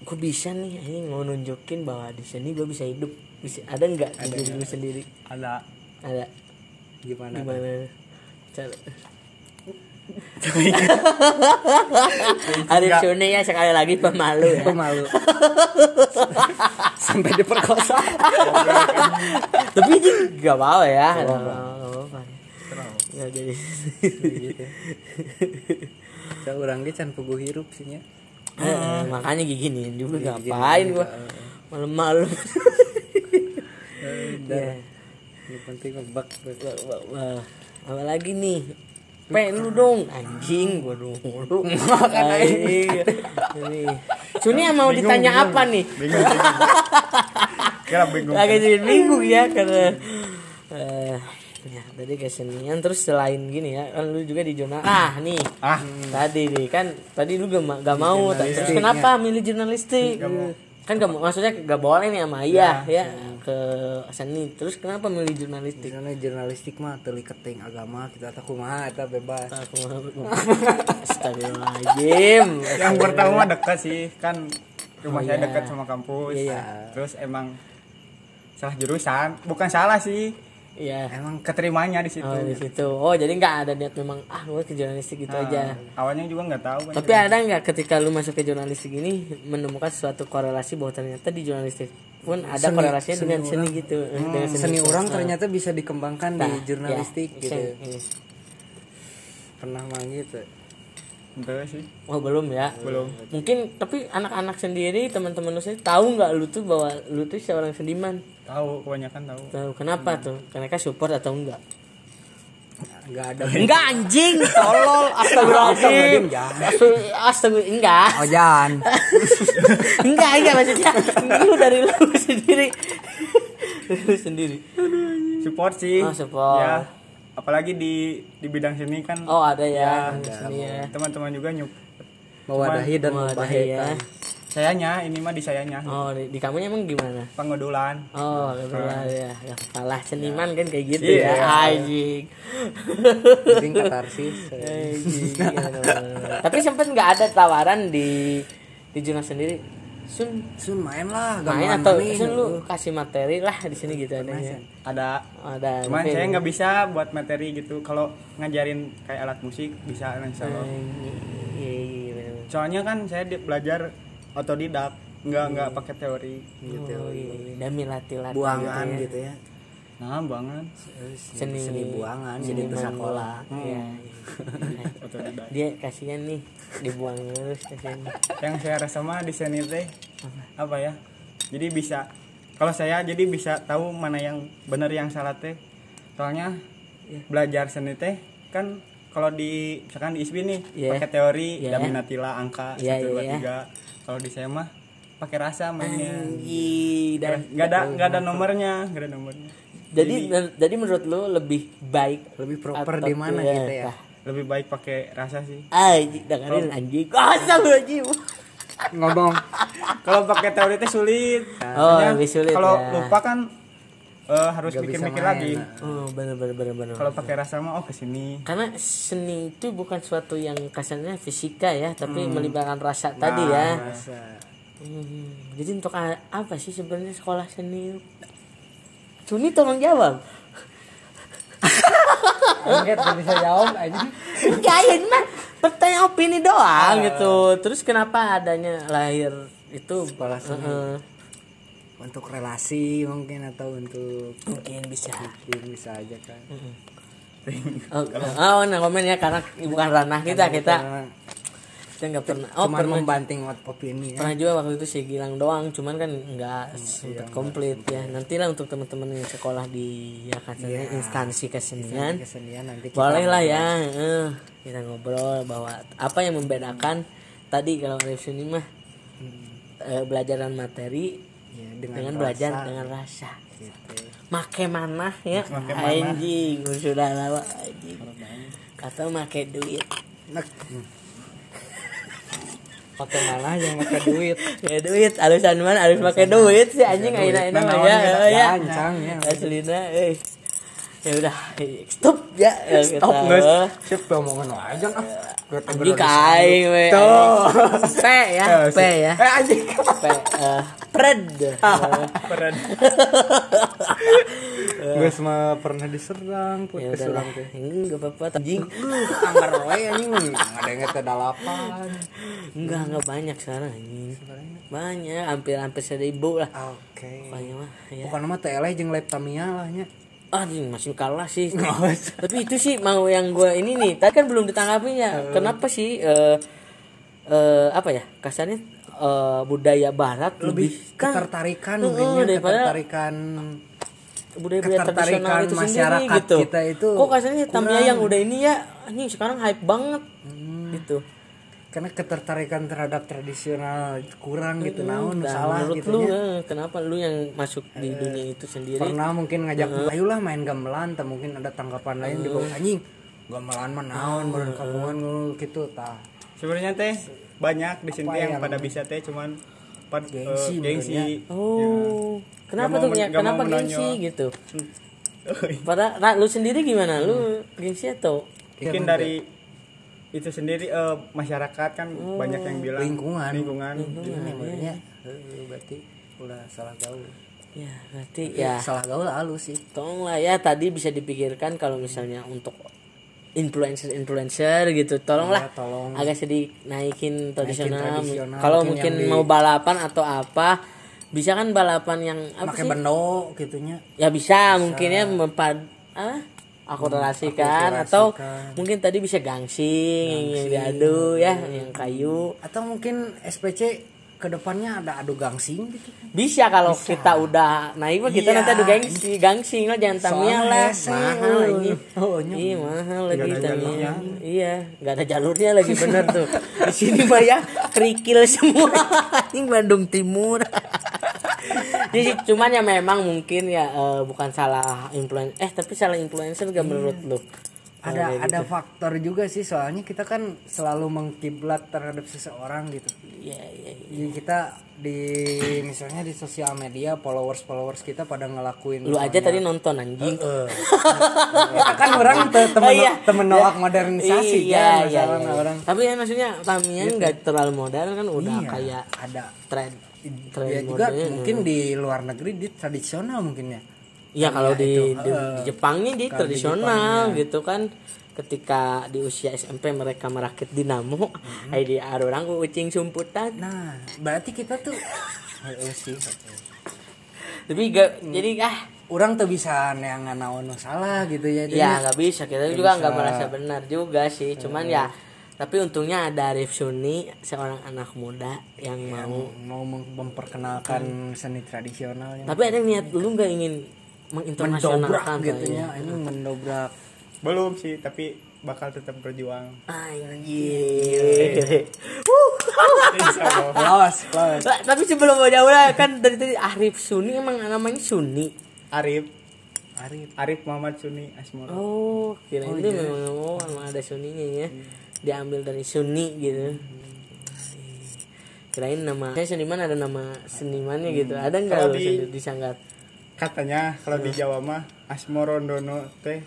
Speaker 1: gue bisa nih ini mau nunjukin bahwa di sini gue bisa hidup. Bisa ada nggak di diri sendiri?
Speaker 3: Ada.
Speaker 1: Ada.
Speaker 2: Gimana
Speaker 1: gimana? cara Arif Suni ya sekali lagi pemalu ya.
Speaker 2: pemalu sampai diperkosa
Speaker 1: Tapi ini gak apa ya. Gak apa-apa. Ya jadi.
Speaker 2: saya orang ge can puguh hirup sih
Speaker 1: Eh, makanya gini juga ngapain gua malam-malam. Ya.
Speaker 2: yang penting ngebak.
Speaker 1: Apa lagi nih? Pengen lu dong. Anjing gua dulu. Anjing. Ini. Suni yang mau ditanya apa nih?
Speaker 3: bingung kira bingung
Speaker 1: Agak jadi bingung ya karena eh ya tadi kesenian terus selain gini ya kan lu juga di zona ah nih.
Speaker 3: Ah.
Speaker 1: Tadi nih kan tadi lu gak, gak mau terus kenapa milih jurnalistik kan gak mau maksudnya gak boleh nih sama ayah ya ke seni. Terus kenapa milih jurnalistik?
Speaker 2: Karena jurnalistik mah teli keting agama kita tak kumaha eta bebas.
Speaker 1: Aku mau- Astagfirullahaladzim.
Speaker 3: Yang pertama dekat sih kan rumah
Speaker 1: Oh,
Speaker 3: saya
Speaker 1: iya.
Speaker 3: dekat sama kampus.
Speaker 1: Iya.
Speaker 3: terus emang salah jurusan. Bukan salah sih
Speaker 1: Iya.
Speaker 3: Emang keterimanya di situ.
Speaker 1: Oh di situ. Oh jadi nggak ada niat memang Ah gue ke jurnalistik gitu
Speaker 3: Nah,
Speaker 1: aja.
Speaker 3: awalnya juga nggak tahu kan
Speaker 1: Tapi ada nggak ketika lu masuk ke jurnalistik ini menemukan suatu korelasi bahwa ternyata di jurnalistik pun ada
Speaker 2: Seni-
Speaker 1: korelasinya
Speaker 2: seni
Speaker 1: dengan seni
Speaker 2: orang.
Speaker 1: gitu, dengan
Speaker 2: seni orang
Speaker 1: Nah,
Speaker 2: ternyata bisa dikembangkan
Speaker 1: nah,
Speaker 2: di jurnalistik
Speaker 1: ya,
Speaker 2: gitu.
Speaker 1: ini.
Speaker 2: pernah mah gitu
Speaker 3: Enggak sih
Speaker 1: Oh belum ya?
Speaker 3: Belum.
Speaker 1: Mungkin tapi anak-anak sendiri teman-teman lu sendiri tahu nggak lu tuh bahwa lu tuh seorang seniman?
Speaker 3: tahu kebanyakan tahu
Speaker 1: Tahu kenapa tuh? Mereka support atau enggak?
Speaker 2: nggak ada
Speaker 1: Enggak anjing, tolol, astagfirullahaladzim. Astagfirullah, enggak.
Speaker 2: oh jangan
Speaker 1: Enggak, enggak maksudnya lu dari lu sendiri. lu sendiri.
Speaker 3: support sih
Speaker 1: Oh, support.
Speaker 3: ya apalagi di di bidang seni kan
Speaker 1: Oh, ada ya,
Speaker 3: Ya,
Speaker 1: seni ya.
Speaker 3: teman-teman juga nyup
Speaker 2: mewadahi dan
Speaker 1: ada
Speaker 2: membahayakan
Speaker 1: ya.
Speaker 3: sayanya ini mah di sayanya
Speaker 1: Oh, di, di kamunya emang gimana?
Speaker 3: pengodolan
Speaker 1: Oh, kebetulan ya. Ya, kalah seniman kan kayak gitu
Speaker 3: Iya.
Speaker 1: ya. Anjing.
Speaker 2: katarsis
Speaker 1: Anjing. Tapi sempet nggak ada tawaran di di jurnal sendiri. Sun
Speaker 2: sun main lah
Speaker 1: main atau
Speaker 2: main.
Speaker 1: Sun lu kasih materi lah di sini gitu adanya.
Speaker 3: ada
Speaker 1: Ada.
Speaker 3: cuman
Speaker 1: tapi-
Speaker 3: saya nggak bisa buat materi gitu kalau ngajarin kayak alat musik bisa insya Allah
Speaker 1: Iya, iya, iya, bener.
Speaker 3: soalnya kan saya di- belajar otodidak nggak nggak pakai teori
Speaker 2: gitu
Speaker 1: Oh, iya, iya. Dan latih-latih
Speaker 2: buangan
Speaker 1: gitu ya.
Speaker 2: Ya
Speaker 3: nah banget
Speaker 1: Seni,
Speaker 2: seni buangan
Speaker 1: seni
Speaker 2: jadi
Speaker 1: buangan.
Speaker 2: bersekolah
Speaker 1: Iya, iya.
Speaker 3: otodidak
Speaker 1: Dia kasihan nih dibuang terus kasihan.
Speaker 3: yang saya rasa mah di seni teh apa ya jadi bisa kalau saya jadi bisa tahu mana yang benar yang salah teh soalnya belajar seni teh kan kalau di misalkan di ISBI nih
Speaker 1: Iya.
Speaker 3: pakai teori
Speaker 1: Iya.
Speaker 3: daminatila angka
Speaker 1: Iya,
Speaker 3: satu dua
Speaker 1: iya.
Speaker 3: tiga kalau di saya mah pakai rasa mainnya
Speaker 1: dan
Speaker 3: nggak ada nggak ada nomornya nggak ada nomornya
Speaker 1: jadi jadi menurut lu lebih baik
Speaker 2: lebih proper di mana
Speaker 1: iya,
Speaker 2: gitu ya
Speaker 1: tah.
Speaker 3: lebih baik pakai rasa sih
Speaker 1: Anjing, dengerin anjing. Astagfirullahaladzim.
Speaker 2: ngomong
Speaker 3: kalau pakai teori teh sulit
Speaker 1: Oh, lebih sulit
Speaker 3: kalau
Speaker 1: ya.
Speaker 3: lupa kan eh, harus mikir-mikir lagi
Speaker 2: nah.
Speaker 1: Oh, bener bener bener bener.
Speaker 3: kalau pakai rasa mah oh ke sini
Speaker 1: Karena seni itu bukan suatu yang kasarnya fisika ya, tapi melibatkan rasa tadi ya.
Speaker 2: rasa
Speaker 1: Hmm, jadi untuk apa sih sebenarnya sekolah seni? Suni tolong jawab.
Speaker 2: Enggak gak bisa jawab aja
Speaker 1: Enggak, ya ini mah pertanyaan opini doang gitu. Terus kenapa adanya lahir itu
Speaker 2: seni.
Speaker 1: Heeh.
Speaker 2: untuk relasi mungkin atau untuk
Speaker 1: mungkin bisa.
Speaker 2: mungkin bisa aja kan
Speaker 1: Oh, oh, nah komen ya karena bukan ranah kita kita
Speaker 2: Karena
Speaker 1: kita nggak pernah. Oh
Speaker 2: cuman
Speaker 1: pernah
Speaker 2: membanting opini ya.
Speaker 1: pernah juga waktu itu saya gilang doang cuman kan nggak sempat komplit ya. nantilah untuk teman-teman yang sekolah di ya katanya instansi kesenian.
Speaker 2: kesenian nanti kita
Speaker 1: boleh lah ya eh, kita ngobrol bahwa apa yang membedakan tadi kalau dari sini mah eh, belajaran materi
Speaker 2: ya,
Speaker 1: dengan,
Speaker 2: dengan,
Speaker 1: belajar dengan rasa.
Speaker 2: Gitu.
Speaker 1: make mana ya
Speaker 3: Make
Speaker 1: anjing sudah lama anjing. Atau make duit.
Speaker 2: Nek. Pakai mana yang pakai duit.
Speaker 1: Ya duit. Alusan mana? Harus pakai duit sih anjing aina aina mah ya.
Speaker 3: Nah,
Speaker 1: oh, ya.
Speaker 2: ya.
Speaker 1: aslina eh ya udah eh, stop ya
Speaker 2: stop
Speaker 1: kita.
Speaker 2: guys siapa omongan aja ah
Speaker 1: Anjing kain we. P ya, P ya.
Speaker 2: Eh anjing.
Speaker 1: P eh, pred.
Speaker 3: Peran.
Speaker 2: Gue semua pernah diserang
Speaker 1: Ya
Speaker 2: podcast
Speaker 1: lah.
Speaker 2: orang teh.
Speaker 1: Ini enggak apa-apa anjing.
Speaker 2: Anggar we anjing ada yang ngete dalapan.
Speaker 1: Enggak, enggak banyak sekarang anjing. Banyak, hampir-hampir seribu lah.
Speaker 2: Oke.
Speaker 1: Banyak mah ya.
Speaker 2: Bukan mah teh eleh jeung lab Tamiya lah nya.
Speaker 1: Ah, anjing masih kalah sih. Tapi itu sih mau yang gue ini nih. Tadi kan belum ditanggapinya. Kenapa sih eh eh apa ya? Kasarnya eh, budaya barat lebih,
Speaker 2: Lebih
Speaker 1: kan
Speaker 2: ketertarikan mungkinnya
Speaker 1: daripada
Speaker 2: ketertarikan
Speaker 1: budaya-budaya tradisional
Speaker 2: ketertarikan
Speaker 1: itu
Speaker 2: masyarakat
Speaker 1: sendiri gitu.
Speaker 2: kita itu
Speaker 1: Kok kasarnya
Speaker 2: kurang.
Speaker 1: yang udah ini ya anjing sekarang hype banget. Gitu.
Speaker 2: Karena ketertarikan terhadap tradisional kurang gitu naon
Speaker 1: Dan
Speaker 2: salah
Speaker 1: menurut
Speaker 2: gitu
Speaker 1: lu eh, kenapa lu yang masuk di dunia itu sendiri?
Speaker 2: pernah mungkin ngajak ayolah main gamelan tak mungkin ada tanggapan lain di bawah anjing gamelan mah naon beureun kagungan lu gitu tah
Speaker 3: Sebenarnya teh banyak di sini yang
Speaker 2: yang-
Speaker 3: pada bisa teh cuman pad, eh,
Speaker 2: Gengsi
Speaker 3: gengsi.
Speaker 1: Oh, kenapa
Speaker 3: Nggak
Speaker 1: tuh ya? Kenapa gengsi gitu? Pada Ra, lu sendiri gimana? Lu gengsi atau?
Speaker 3: Mungkin dari itu sendiri eh, masyarakat kan banyak yang bilang
Speaker 2: Lingkungan.
Speaker 3: lingkungan.
Speaker 2: ini benernya Eh, berarti udah salah gaul.
Speaker 1: Ya, berarti ya.
Speaker 2: salah gaul halus sih.
Speaker 1: Tolonglah ya tadi bisa dipikirkan kalau misalnya untuk influencer influencer gitu tolonglah
Speaker 2: Ya, tolong.
Speaker 1: agak sedikit naikin tradisional,
Speaker 2: tradisional,
Speaker 1: kalau
Speaker 2: mungkin
Speaker 1: mungkin
Speaker 2: di-
Speaker 1: mau balapan atau apa bisa kan balapan yang apa
Speaker 2: pakai
Speaker 1: sih?
Speaker 2: bendo gitunya.
Speaker 1: Ya bisa, mungkin ya mempad ah akurasikan atau mungkin tadi bisa gangsing, yang diadu ya yang kayu.
Speaker 2: Atau mungkin SPC ke depannya ada adu gangsing gitu
Speaker 1: bisa kalau kita udah naik mah kita
Speaker 2: Iya.
Speaker 1: nanti adu gangsing gangsing lah jangan
Speaker 2: Soalnya
Speaker 1: lah. mahal ini
Speaker 2: Oh,
Speaker 1: iya mahal lagi
Speaker 3: jalurnya.
Speaker 1: iya nggak ada jalurnya lagi bener tuh. Di sini mah ya kerikil semua. Ini Bandung Timur jadi cuman ya memang mungkin ya eh, bukan salah influencer eh tapi salah influencer gak menurut lu?
Speaker 2: Ada
Speaker 1: kayak
Speaker 2: ada
Speaker 1: gitu.
Speaker 2: faktor juga sih soalnya kita kan selalu mengkiblat terhadap seseorang gitu.
Speaker 1: Iya iya iya.
Speaker 2: jadi kita di misalnya di sosial media followers followers kita pada ngelakuin
Speaker 1: lu aja tadi nonton anjing.
Speaker 2: Kita kan orang te- temen
Speaker 1: Oh, iya.
Speaker 2: temen nolak modernisasi
Speaker 1: iya,
Speaker 2: kan
Speaker 1: iya,
Speaker 2: masalahnya
Speaker 1: iya.
Speaker 2: orang.
Speaker 1: Tapi ya maksudnya Tamiya nggak terlalu modern kan udah
Speaker 2: Iya,
Speaker 1: kayak
Speaker 2: ada.
Speaker 1: tren tren
Speaker 2: ya juga
Speaker 1: modenya.
Speaker 2: mungkin di luar negeri di tradisional mungkin ya.
Speaker 1: Iya kalau di,
Speaker 2: itu,
Speaker 1: di,
Speaker 2: eh,
Speaker 1: di Jepangnya di
Speaker 2: kalau di
Speaker 1: tradisional gitu kan. Ketika di usia SMP mereka merakit dinamo ay di orang ku ucing sumputan.
Speaker 2: Nah berarti kita tuh
Speaker 1: tapi gak jadi ah.
Speaker 2: Orang tuh bisa yang naon salah gitu ya
Speaker 1: ya nggak bisa. Kita juga nggak merasa benar juga sih. Cuman ya tapi untungnya ada Arif Suni seorang anak muda yang mau
Speaker 2: mau mem- memperkenalkan seni tradisional
Speaker 1: tapi ada niat lu nggak ingin
Speaker 2: mendobrak
Speaker 1: menginternasionalkan
Speaker 2: gitu
Speaker 1: kayaknya?
Speaker 2: ya ini mendobrak
Speaker 3: Belum sih, tapi bakal tetap berjuang.
Speaker 1: Anjir. Tapi sebelum mau jauh lah kan dari tadi Arif Suni emang namanya Suni.
Speaker 3: Arif,
Speaker 2: Arif
Speaker 3: Arif Muhammad Suni Asmoro.
Speaker 1: Oh, kira itu memang oh, emang ada Suninya ya. Diambil dari Suni gitu. Kirain nama saya seniman ada nama senimannya gitu. Ada nggak lo
Speaker 3: di-
Speaker 1: disangkat?
Speaker 3: Katanya kalau di Jawa mah Asmoro Dono teh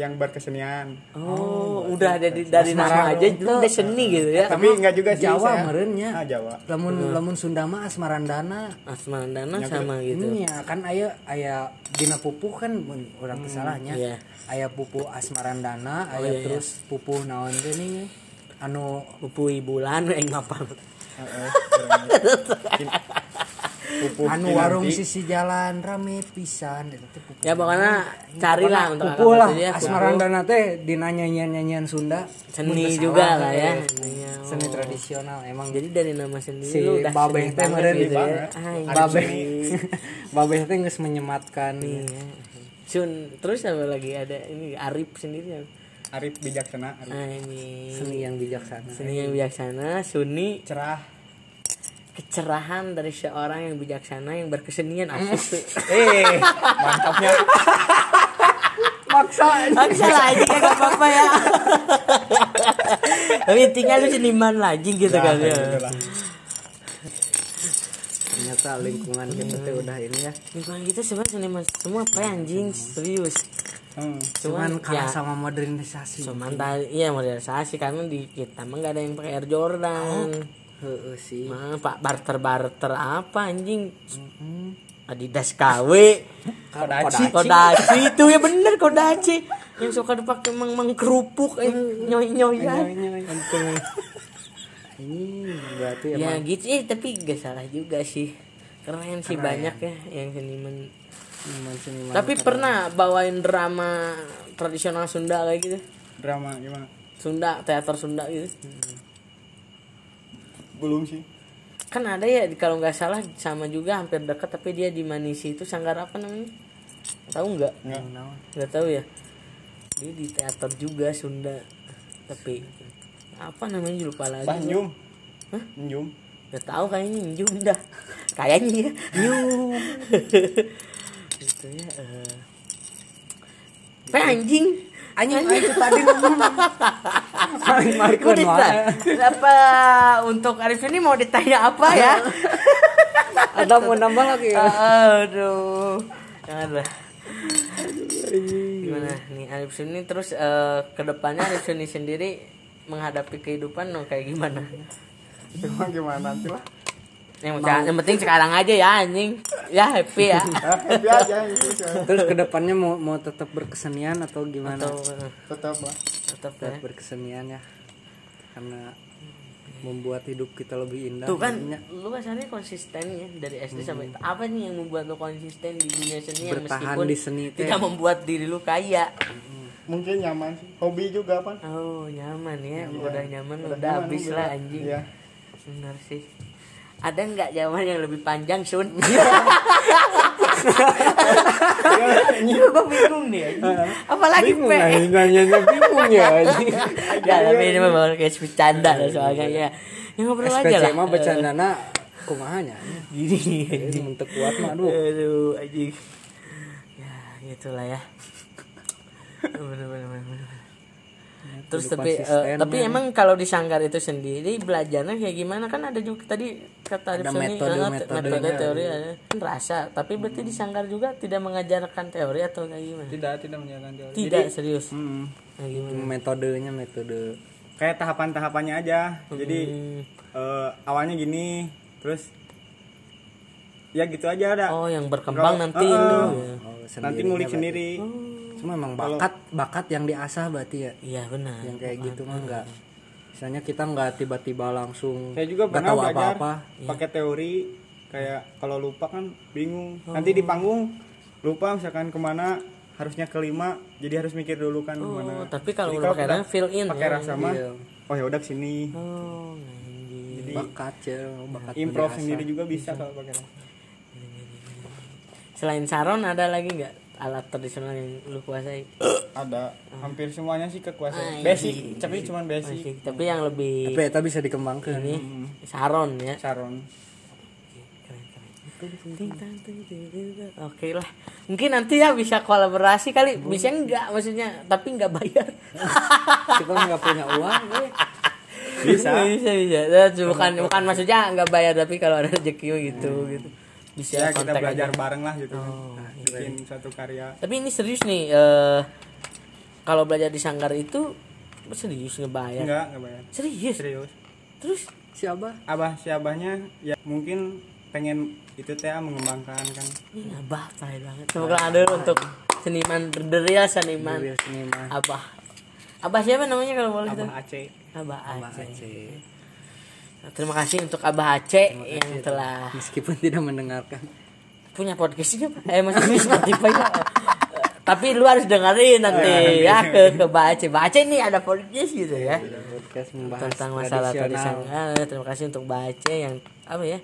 Speaker 3: yang berkesenian.
Speaker 1: Oh, udah dari dari nama aja lu udah seni gitu ya.
Speaker 3: Tapi enggak juga sih
Speaker 2: Jawa
Speaker 3: saya.
Speaker 2: merenya
Speaker 3: Ah, Jawa.
Speaker 2: lamun lamun Sunda mah asmarandana
Speaker 1: Asmandana sama gitu.
Speaker 2: ini ya kan aya aya dina pupuh kan mun urang teu salahnya
Speaker 1: iya.
Speaker 2: aya pupuh asmarandana aya
Speaker 1: iya,
Speaker 2: terus pupuh naon teh nih anu
Speaker 1: Pupu bulan yang ngapal.
Speaker 3: Heeh. Pupuh
Speaker 2: anu
Speaker 3: Kinanti.
Speaker 2: warung sisi jalan rame pisan teh pupuh
Speaker 1: Ya pokoknya carilah untuk
Speaker 2: pupuh lah
Speaker 1: itu ya,
Speaker 2: asmarandana teh dina nyanyian-nyanyian Sunda
Speaker 1: Seni juga lah ya.
Speaker 2: seni
Speaker 1: oh.
Speaker 2: tradisional emang
Speaker 1: Jadi dari nama sendiri
Speaker 2: Si
Speaker 1: lu udah
Speaker 2: Babeh teh meren
Speaker 1: gitu ya.
Speaker 2: babeh babeh teh geus menyematkan
Speaker 1: Iya. Sun, terus apa lagi ada ini Arif sendiri.
Speaker 3: Arif bijaksana, Arif.
Speaker 1: Nah, ini
Speaker 2: seni yang bijaksana
Speaker 1: seni yang bijaksana, Suni
Speaker 3: cerah.
Speaker 1: Kecerahan dari seorang yang bijaksana yang berkesenian asik tuh.
Speaker 3: Eh, mantapnya.
Speaker 2: maksa
Speaker 1: Maksa lah aja gak apa-apa ya. Tapi tinggal lu seniman lagi gitu kan ya.
Speaker 3: Itulah.
Speaker 2: ternyata lingkungan kita tuh udah ini ya
Speaker 1: Lingkungan kita sebenarnya seniman semua apa ya anjing serius.
Speaker 3: Hmm.
Speaker 2: cuman kalah
Speaker 1: ya,
Speaker 2: sama modernisasi
Speaker 1: cuman tadi iya modernisasi karena di kita mah nggak ada yang pakai Air Jordan
Speaker 2: Heeh sih.
Speaker 1: Mah, pak barter barter apa anjing? Adidas KW
Speaker 3: Kodachi.
Speaker 1: Kodachi itu ya bener Kodachi yang suka dipakai mang mang kerupuk yang nyoy nyoyan
Speaker 2: ini berarti
Speaker 1: ya
Speaker 2: emang
Speaker 1: gitu eh, tapi gak salah juga sih. Keren sih banyak ya yang seniman.
Speaker 2: Seniman-seniman
Speaker 1: tapi pernah bawain drama tradisional Sunda kayak gitu?
Speaker 3: Drama gimana?
Speaker 1: Sunda teater Sunda gitu
Speaker 3: Belum sih.
Speaker 1: kan ada ya kalau nggak salah sama juga hampir dekat tapi dia di Manisi itu sanggar apa namanya? Tahu nggak? Nggak. Tahu ya. Dia di teater juga Sunda tapi apa namanya lupa lagi.
Speaker 3: Banjum.
Speaker 1: Hah? Nggak tahu kayaknya Njum dah. Kayaknya. Ya Njum itu ya eh. Pe anjing
Speaker 2: anjing itu tadi ngomong paling
Speaker 1: ditanya, apa untuk Arif ini mau ditanya apa ya?
Speaker 2: ada mau nambah lagi ya
Speaker 1: Aduh, janganlah. Gimana nih Arif Suni terus eh, ke depannya Arif Suni sendiri menghadapi kehidupan no, kayak gimana?
Speaker 3: Cuma gimana nanti lah.
Speaker 1: Yang, yang penting sekarang aja ya anjing. Ya happy ya.
Speaker 3: Happy aja itu sih.
Speaker 2: terus ke depannya mau mau tetap berkesenian atau gimana
Speaker 1: Atau eh,
Speaker 3: Tetap lah.
Speaker 1: tetap ya.
Speaker 2: berkesenian ya karena membuat hidup kita lebih indah
Speaker 1: Tuh kan
Speaker 2: maksudnya.
Speaker 1: lu asalnya konsisten ya dari SD sampai apa nih yang membuat lu konsisten di dunia seni yang
Speaker 2: Bertahan
Speaker 1: meskipun
Speaker 2: di seni
Speaker 1: tidak membuat diri lu kaya.
Speaker 3: Mungkin nyaman sih. Hobi juga pan.
Speaker 1: Oh nyaman ya,
Speaker 3: Iya.
Speaker 1: udah nyaman
Speaker 3: Udah
Speaker 1: udah,
Speaker 3: nyaman,
Speaker 1: habis
Speaker 3: udah.
Speaker 1: lah anjing.
Speaker 3: Iya.
Speaker 1: Benar sih. Ada nggak zaman yang lebih panjang Sun? Gue bingung nih. Apalagi
Speaker 2: bingung
Speaker 1: Pe.
Speaker 2: lah nanyanya bingung ya.
Speaker 1: Ya tapi ini mah baru kayak bercanda lah soalnya ya. Ya ngobrol aja lah.
Speaker 2: mah bercandana kumahanya
Speaker 1: Gini
Speaker 2: Jadi
Speaker 1: anjing.
Speaker 2: mentek kuat mah aduh
Speaker 1: Aduh anjing. Ya gitulah ya. Bener, bener, bener. Terus tapi eh,
Speaker 2: konsisten
Speaker 1: tapi
Speaker 2: ya.
Speaker 1: emang kalau di sanggar itu sendiri belajarnya kayak gimana kan ada juga tadi kata
Speaker 2: Ada
Speaker 1: Sony,
Speaker 2: metode-
Speaker 1: eh,
Speaker 2: metodenya.
Speaker 1: metode teori ada kan rasa tapi berarti di sanggar juga tidak mengajarkan teori atau kayak gimana
Speaker 3: Tidak, tidak menjalankan teori.
Speaker 1: tidak serius
Speaker 3: Hmm.
Speaker 1: nah, gimana
Speaker 2: metodenya metode
Speaker 3: Kayak tahapan-tahapannya aja. Jadi
Speaker 1: Hmm.
Speaker 3: eh, awalnya gini, terus ya gitu aja ada.
Speaker 1: oh yang berkembang
Speaker 3: Kalau-
Speaker 1: nanti
Speaker 3: eh, eh.
Speaker 1: ya.
Speaker 2: oh,
Speaker 3: Nanti ngulik sendiri.
Speaker 2: Cuma emang bakat bakat yang diasah berarti ya
Speaker 1: iya benar
Speaker 2: yang kayak gitu mah enggak misalnya kita nggak tiba-tiba langsung
Speaker 3: Saya juga pernah
Speaker 2: tahu
Speaker 3: belajar
Speaker 2: apa-apa
Speaker 3: pakai teori kayak kalau lupa kan bingung. Nanti di panggung lupa misalkan ke mana harusnya kelima jadi harus mikir dulu kan
Speaker 1: oh
Speaker 3: ke mana.
Speaker 1: tapi kalau udah pakai fill in
Speaker 3: pakai
Speaker 1: ya.
Speaker 3: rasa mah
Speaker 2: Iya.
Speaker 3: oh ya udah ke sini.
Speaker 1: oh anjing.
Speaker 3: Jadi
Speaker 2: bakat ya bakat
Speaker 3: improv sendiri juga bisa kalau pakai rasa.
Speaker 1: selain saron ada lagi nggak alat tradisional yang lu kuasai
Speaker 3: Ada hampir semuanya sih kekuasaan.
Speaker 1: Ah,
Speaker 3: Basic,
Speaker 1: iya.
Speaker 3: tapi cuman basic.
Speaker 1: Masih, tapi yang lebih
Speaker 2: tapi eta bisa dikembangkan
Speaker 1: ini saron ya
Speaker 3: Saron.
Speaker 1: Oke lah, mungkin nanti ya bisa kolaborasi kali, bisa enggak maksudnya, tapi enggak bayar.
Speaker 2: kita nggak punya uang eh.
Speaker 3: Bisa.
Speaker 1: bisa bisa. Nah, bukan bukan maksudnya enggak bayar, tapi kalau ada rezeki gitu gitu. Bisa
Speaker 3: Ya kita belajar
Speaker 1: aja.
Speaker 3: bareng lah gitu.
Speaker 1: Oh,
Speaker 3: kan. Bikin suatu karya.
Speaker 1: Tapi ini serius nih, eh kalau belajar di sanggar itu serius ngebayar.
Speaker 3: Enggak, enggak bayar.
Speaker 1: Serius.
Speaker 3: Serius.
Speaker 1: Terus
Speaker 2: siapa
Speaker 3: Abah si abahnya ya mungkin pengen itu teh ah, mengembangkan kan.
Speaker 1: ini abah parah banget. Semoga ada untuk seniman the real seniman.
Speaker 2: Real seniman.
Speaker 1: Abah. Abah siapa namanya kalau boleh tahu?
Speaker 3: Abah Aceh.
Speaker 1: Abah Aceh.
Speaker 2: Aceh.
Speaker 1: Nah, Terima kasih untuk Abah Aceh yang telah
Speaker 2: meskipun tidak mendengarkan
Speaker 1: punya podcast juga. Eh masih di Spotify ya. Tapi lu harus dengerin nanti ya ke ke Aceh. Abah Aceh nih ada podcast gitu ya.
Speaker 2: podcast membahas
Speaker 1: Tentang masalah
Speaker 2: tradisional
Speaker 1: tradisional. Terima kasih untuk Aceh yang apa ya?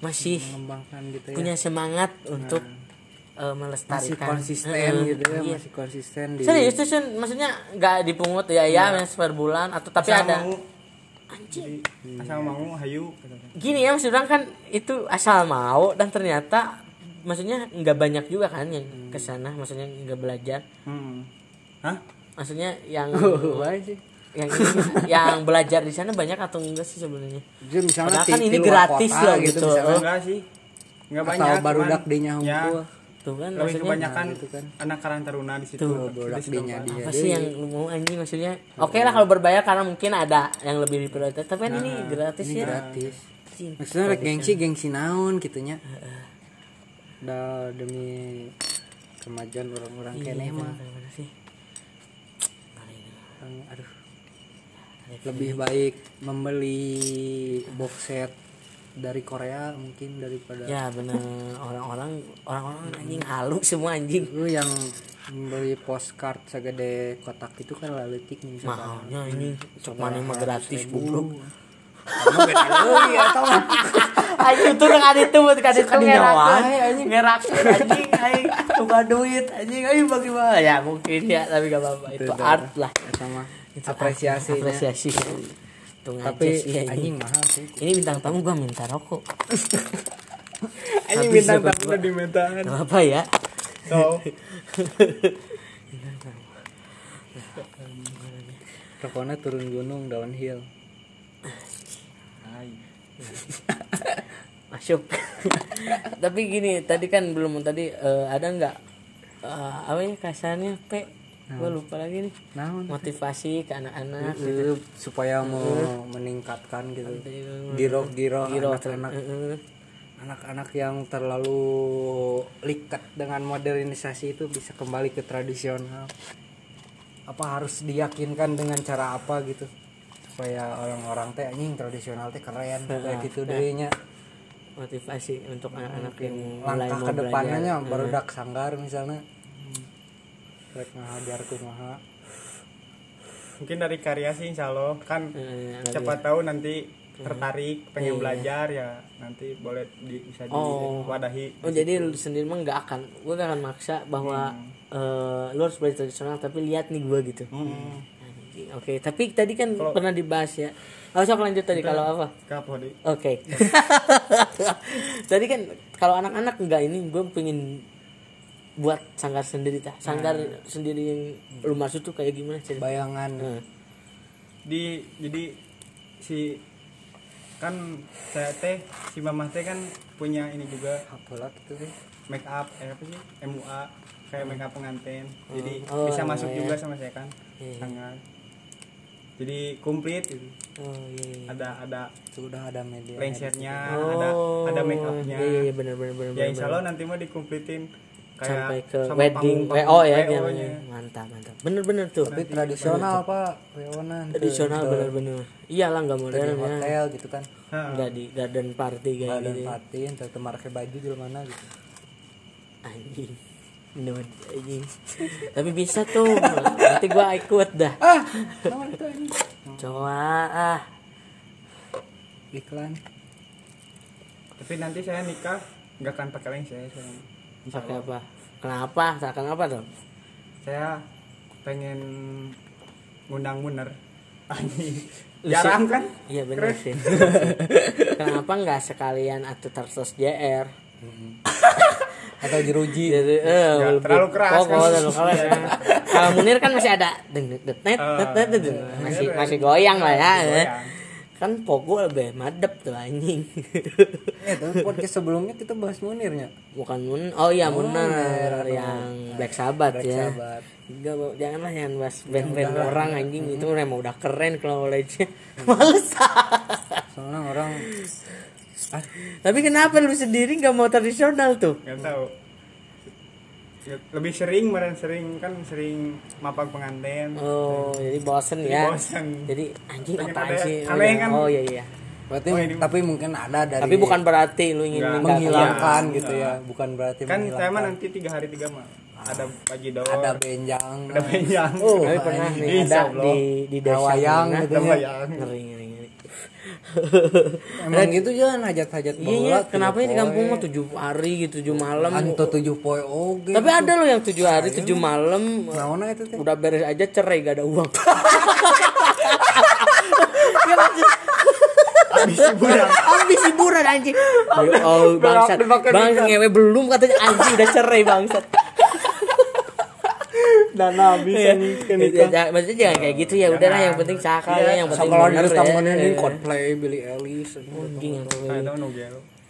Speaker 1: Masih
Speaker 2: mengembangkan gitu ya
Speaker 1: punya semangat untuk eh,
Speaker 2: masih
Speaker 1: melestarikan
Speaker 2: konsisten
Speaker 1: Eh,
Speaker 2: gitu ya
Speaker 1: iya.
Speaker 2: masih konsisten di
Speaker 1: Serius tuh maksudnya nggak dipungut ya ya mes per bulan atau tapi
Speaker 3: Asal
Speaker 1: ada
Speaker 3: mau,
Speaker 1: anjing
Speaker 3: jadi asal mau hayu
Speaker 1: gini ya maksudnya kan itu asal mau dan ternyata maksudnya nggak banyak juga kan yang ke sana maksudnya nggak belajar
Speaker 3: Hmm. Hah?
Speaker 1: maksudnya yang
Speaker 2: Oh, baik sih.
Speaker 1: yang ini- yang belajar di sana banyak atau enggak sih sebenarnya
Speaker 2: Jadi misalnya
Speaker 1: Padahal kan ini gratis loh
Speaker 2: gitu,
Speaker 1: gitu.
Speaker 2: misalnya.
Speaker 3: Enggak sih. Enggak
Speaker 2: Atau
Speaker 3: banyak.
Speaker 2: barudak
Speaker 3: cuman-
Speaker 2: dinya
Speaker 3: ya.
Speaker 1: Tuh kan
Speaker 3: lebih
Speaker 1: maksudnya
Speaker 3: kebanyakan
Speaker 2: gitu kan.
Speaker 3: anak karang taruna di situ
Speaker 1: Tuh,
Speaker 2: dia.
Speaker 1: Apa sih yang lu mau anjing? Maksudnya oke lah kalau berbayar karena mungkin ada yang lebih diprioritas tapi kan ini gratis
Speaker 2: ini
Speaker 1: ya.
Speaker 2: gratis. Maksudnya rek gengsi gengsi naon gitunya. Udah demi kemajuan orang-orang
Speaker 1: Iya,
Speaker 2: kene mah. aduh. Lebih baik membeli box set dari Korea mungkin daripada
Speaker 1: ya bener. Orang-orang orang-orang anjing halu semua anjing.
Speaker 2: Lu yang membeli postcard segede kotak itu kan laletik nih
Speaker 1: mahalnya ini cok mana mah gratis goblok.
Speaker 2: Mah.
Speaker 1: anjing tuh nggak ada itu buat kasih tuh ngerak ngerak anjing. Anjing buka duit anjing ayo bagaimana? Ya mungkin ya tapi gak apa-apa. Itu
Speaker 2: Itu
Speaker 1: art lah. Itu
Speaker 2: apresiasinya.
Speaker 1: Apresiasi. Tuh
Speaker 2: tapi
Speaker 1: iya,
Speaker 2: anjing. mahal sih.
Speaker 1: Ini bintang tamu gua minta rokok.
Speaker 3: Anjing bintang tamu udah diminta
Speaker 1: Gak apa ya.
Speaker 3: So
Speaker 2: rokoknya turun gunung downhill
Speaker 1: masuk. Tapi gini tadi kan belum tadi eh, ada nggak eh, apa ya kasarnya p gua lupa lagi nih.
Speaker 2: naon?
Speaker 1: Motivasi ke anak-anak.
Speaker 2: Eh, supaya mau meningkatkan gitu. Giro giro anak-anak. Anak-anak yang terlalu likat dengan modernisasi itu bisa kembali ke tradisional. Apa harus diyakinkan dengan cara apa gitu? Supaya orang-orang teh anjing tradisional teh keren kayak gitu dehnya
Speaker 1: motivasi untuk anak-anak yang
Speaker 2: langkah
Speaker 1: mau
Speaker 2: ke depannya
Speaker 1: belajar.
Speaker 2: baru dak sanggar misalnya rek ngahajar kumaha
Speaker 3: mungkin dari karya sih insya Allah kan
Speaker 1: Eh,
Speaker 3: siapa tahu nanti tertarik pengen
Speaker 1: Iya.
Speaker 3: belajar ya nanti boleh di, bisa
Speaker 1: Oh.
Speaker 3: diwadahi
Speaker 1: Oh jadi lu sendiri mah nggak akan, gue gak akan maksa bahwa eh, lu harus belajar tradisional tapi lihat nih gue gitu.
Speaker 3: Hmm.
Speaker 1: Anjing, Oke, tapi tadi kan pernah dibahas ya. Oh, sok lanjut tadi kalau apa?
Speaker 3: Kapo di
Speaker 1: Oke. tadi kan kalau anak-anak enggak ini gue pengen buat sanggar sendiri tah. Sanggar sendiri yang lu maksud tuh kayak gimana cerita?
Speaker 2: bayangan
Speaker 1: Nah,
Speaker 3: di jadi si kan saya teh si mamah teh kan punya ini juga
Speaker 2: apalah gitu sih
Speaker 3: make up eh apa sih MUA kayak make up pengantin jadi
Speaker 1: Oh,
Speaker 3: bisa masuk
Speaker 1: iya.
Speaker 3: juga sama saya kan
Speaker 1: Iya.
Speaker 3: sangat jadi komplit gitu.
Speaker 1: Oh iya. iya.
Speaker 3: ada ada
Speaker 2: sudah ada media
Speaker 3: lengsernya
Speaker 1: Oh,
Speaker 3: ada ada make upnya
Speaker 1: Iya iya benar benar benar.
Speaker 3: ya insya Allah nanti mau dikomplitin kayak
Speaker 1: sampai ke
Speaker 3: sama
Speaker 1: wedding
Speaker 3: panggung-
Speaker 1: WO ya yang
Speaker 3: WO-nya.
Speaker 1: mantap mantap. Bener-bener tuh.
Speaker 2: Tapi tradisional pak. Weonan tuh.
Speaker 1: tradisional bener-bener iyalah nggak modern ya.
Speaker 2: hotel gitu kan.
Speaker 1: Nggak di garden party kayak
Speaker 2: dan
Speaker 1: gitu.
Speaker 2: patin terus pakai baju di mana gitu.
Speaker 1: Anjing. Nude, anjing. Tapi bisa tuh. Nanti gua ikut dah.
Speaker 2: Ah
Speaker 1: coba ah.
Speaker 2: Iklan.
Speaker 3: Tapi nanti saya nikah nggak akan pakai lengser saya
Speaker 1: pakai apa? Kenapa? Seakan apa dong
Speaker 3: saya pengen ngundang muner. Jarang kan?
Speaker 1: Iya bener sih. Kenapa nggak sekalian atau terus JR
Speaker 2: atau jeruji.
Speaker 1: Jadi, eh,
Speaker 3: terlalu keras
Speaker 1: pokok,
Speaker 3: kan.
Speaker 1: terlalu keras ya. Kalau Munir kan masih ada deng deng deng, net, net, net, net, net. masih masih goyang lah ya. Kan pogo lebih madep tuh anjing.
Speaker 2: eh tapi podcast sebelumnya kita bahas munirnya
Speaker 1: Bukan Mun, oh iya Munir
Speaker 2: Munir.
Speaker 1: yang Black Sabbath
Speaker 2: Black
Speaker 1: ya.
Speaker 2: Sabbath.
Speaker 1: Enggak, janganlah jangan bahas band-band orang anjing itu emang udah keren kalau knowledge Males.
Speaker 2: soalnya orang ah,
Speaker 1: Tapi kenapa lu sendiri nggak mau tradisional tuh?
Speaker 3: nggak tahu Ya, lebih sering meren sering kan sering mapag pengantin
Speaker 1: Oh, jadi bosen
Speaker 3: Jadi
Speaker 1: ya.
Speaker 3: bosen.
Speaker 1: Jadi anjing apa sih? Oh,
Speaker 3: aneh
Speaker 1: iya.
Speaker 3: kan?
Speaker 1: oh iya iya.
Speaker 2: berarti
Speaker 3: Oh, ini-
Speaker 2: tapi mungkin ada dari
Speaker 1: Tapi bukan berarti lu ingin
Speaker 3: Nggak.
Speaker 1: meninggalkan.
Speaker 2: menghilangkan gitu ya bukan berarti
Speaker 3: kan saya mah nanti tiga hari tiga mah ada pagi dor
Speaker 2: ada benjang
Speaker 3: ada benjang
Speaker 2: Oh,
Speaker 1: Tapi pernah nih
Speaker 3: Insya
Speaker 1: ada di di desa
Speaker 2: Dawayang gitu
Speaker 3: ada
Speaker 2: ya.
Speaker 1: ngeri.
Speaker 2: Emang gitu jangan hajat-hajat
Speaker 1: Iya iya,
Speaker 2: bola,
Speaker 1: kenapa di kampung mah tujuh hari gitu, tujuh malam.
Speaker 2: Anto tujuh poe oge
Speaker 1: Tapi ada loh yang tujuh hari, tujuh malam.
Speaker 2: naona itu teh
Speaker 1: Udah beres aja cerai gak ada uang. ya
Speaker 3: hiburan
Speaker 1: Habis hiburan anjing. Oh, bangsat. Bang ngewe belum katanya anjing udah cerai bangsat.
Speaker 3: Dan habis
Speaker 1: Iya.
Speaker 3: kan
Speaker 1: Ya, ya, Maksudnya jangan kayak gitu ya. Udahlah yang penting cakal ya, yang penting bener
Speaker 2: harus
Speaker 1: ya.
Speaker 2: tamunin
Speaker 1: Eh.
Speaker 2: Coldplay, Billie Eilish
Speaker 1: Anjing yang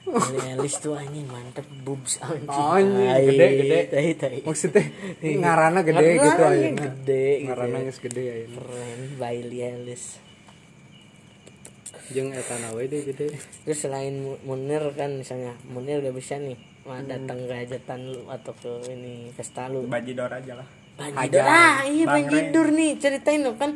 Speaker 1: Bali Elis tuh anjing mantep boobs anjing.
Speaker 2: Anjing, gede, gede.
Speaker 1: Tai, tai.
Speaker 2: maksudnya ngarana gede
Speaker 1: Ngarana
Speaker 2: gitu ayeuna
Speaker 1: gede gitu.
Speaker 2: ngarana geus gede ayeuna
Speaker 1: Keren Bailey Elis.
Speaker 2: jeung eta na we deh gede
Speaker 1: Terus selain Mu- Munir kan misalnya Munir udah bisa nih Wah, datang ke hajatan lu atau ke ini pesta lu.
Speaker 3: bajidor aja lah
Speaker 1: Banjidor. Ah, iya Banjidor nih ceritain dong kan.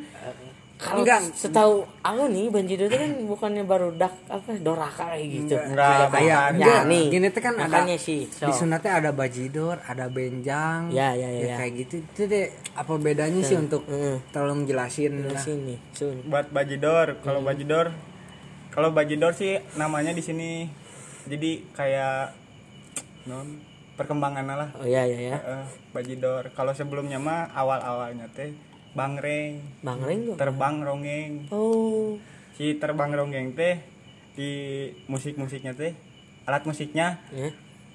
Speaker 1: Kalau setahu aku nih Banjidor itu kan bukannya baru dak apa doraka kayak gitu.
Speaker 3: enggak
Speaker 2: kayak
Speaker 1: Ya, nih.
Speaker 2: gini tuh kan ada
Speaker 1: Makanya sih. So.
Speaker 2: di sunatnya ada bajidor ada benjang
Speaker 1: Ya, ya, ya, ya.
Speaker 2: kayak gitu itu deh apa bedanya sih untuk
Speaker 1: Heeh.
Speaker 2: tolong jelasin lah
Speaker 1: Sini, sun.
Speaker 3: buat bajidor kalau bajidor kalau bajidor sih namanya di sini jadi kayak non perkembangan lah
Speaker 1: Oh iya iya ya.
Speaker 3: Heeh, bajidor kalau sebelumnya mah awal awalnya teh bangreng
Speaker 1: Bang Reng tuh.
Speaker 3: terbang rongeng
Speaker 1: Oh.
Speaker 3: si terbang rongeng teh di musik musiknya teh alat musiknya
Speaker 1: Ya.